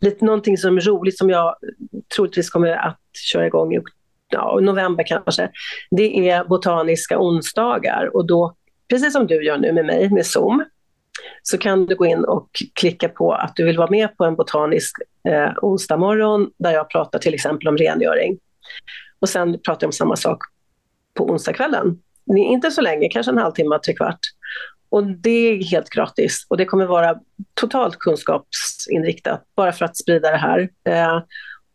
lite någonting som är roligt som jag troligtvis kommer att köra igång i ja, november kanske. Det är botaniska onsdagar och då, precis som du gör nu med mig med Zoom, så kan du gå in och klicka på att du vill vara med på en botanisk eh, onsdag morgon där jag pratar till exempel om rengöring. Och sen pratar jag om samma sak på onsdagskvällen. Inte så länge, kanske en halvtimme, tre kvart. Och det är helt gratis och det kommer vara totalt kunskapsinriktat bara för att sprida det här. Eh,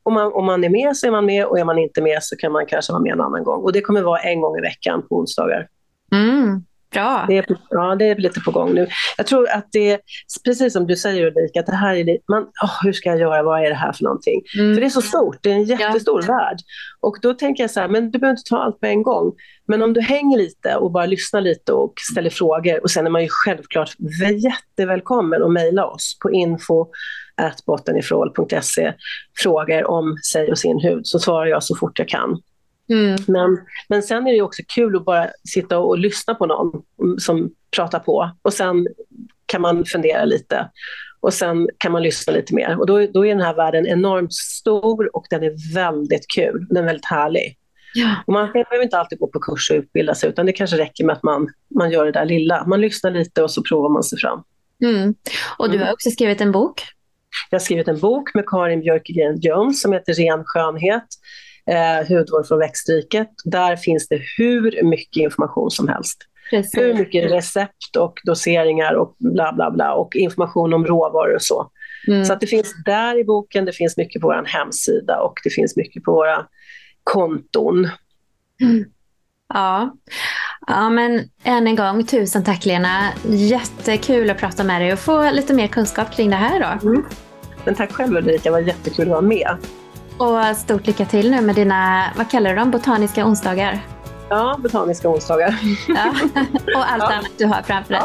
om, man, om man är med så är man med och är man inte med så kan man kanske vara med en annan gång. Och det kommer vara en gång i veckan på onsdagar. Mm. Bra. Det är, ja, det är lite på gång nu. Jag tror att det är, precis som du säger Ulrika, att det här är man, oh, hur ska jag göra, vad är det här för någonting? Mm. För det är så stort, det är en jättestor ja. värld. Och då tänker jag så här, men du behöver inte ta allt på en gång. Men om du hänger lite och bara lyssnar lite och ställer frågor och sen är man ju självklart jättevälkommen att mejla oss på info bottenifrål.se frågor om sig och sin hud så svarar jag så fort jag kan. Mm. Men, men sen är det också kul att bara sitta och lyssna på någon som pratar på och sen kan man fundera lite och sen kan man lyssna lite mer. Och då, då är den här världen enormt stor och den är väldigt kul. Den är väldigt härlig. Ja. Och man behöver inte alltid gå på kurs och utbilda sig utan det kanske räcker med att man, man gör det där lilla. Man lyssnar lite och så provar man sig fram. Mm. Och du har mm. också skrivit en bok. Jag har skrivit en bok med Karin Björkegren Jones som heter Ren skönhet eh, hudvård från växtriket. Där finns det hur mycket information som helst. Precis. Hur mycket recept och doseringar och bla bla bla och information om råvaror och så. Mm. Så att det finns där i boken, det finns mycket på vår hemsida och det finns mycket på våra konton. Mm. Ja. ja, men än en gång tusen tack Lena. Jättekul att prata med dig och få lite mer kunskap kring det här. Då. Mm. Men tack själv Ulrika, det var jättekul att vara med. Och stort lycka till nu med dina, vad kallar du dem, botaniska onsdagar? Ja, botaniska onsdagar. Ja. Och allt ja. annat du har framför dig.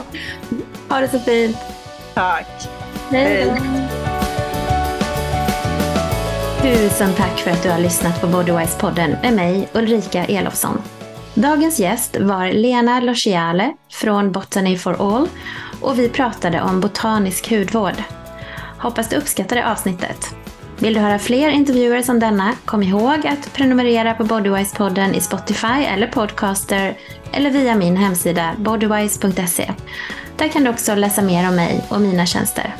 Ja. Ha det så fint. Tack. Hej. Tusen tack för att du har lyssnat på Bodywise-podden med mig, Ulrika Elofsson. Dagens gäst var Lena Lociale från Botany for All och vi pratade om botanisk hudvård. Hoppas du uppskattade avsnittet. Vill du höra fler intervjuer som denna, kom ihåg att prenumerera på Bodywise-podden i Spotify eller Podcaster eller via min hemsida bodywise.se. Där kan du också läsa mer om mig och mina tjänster.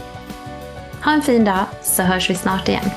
Ha en fin dag så hörs vi snart igen.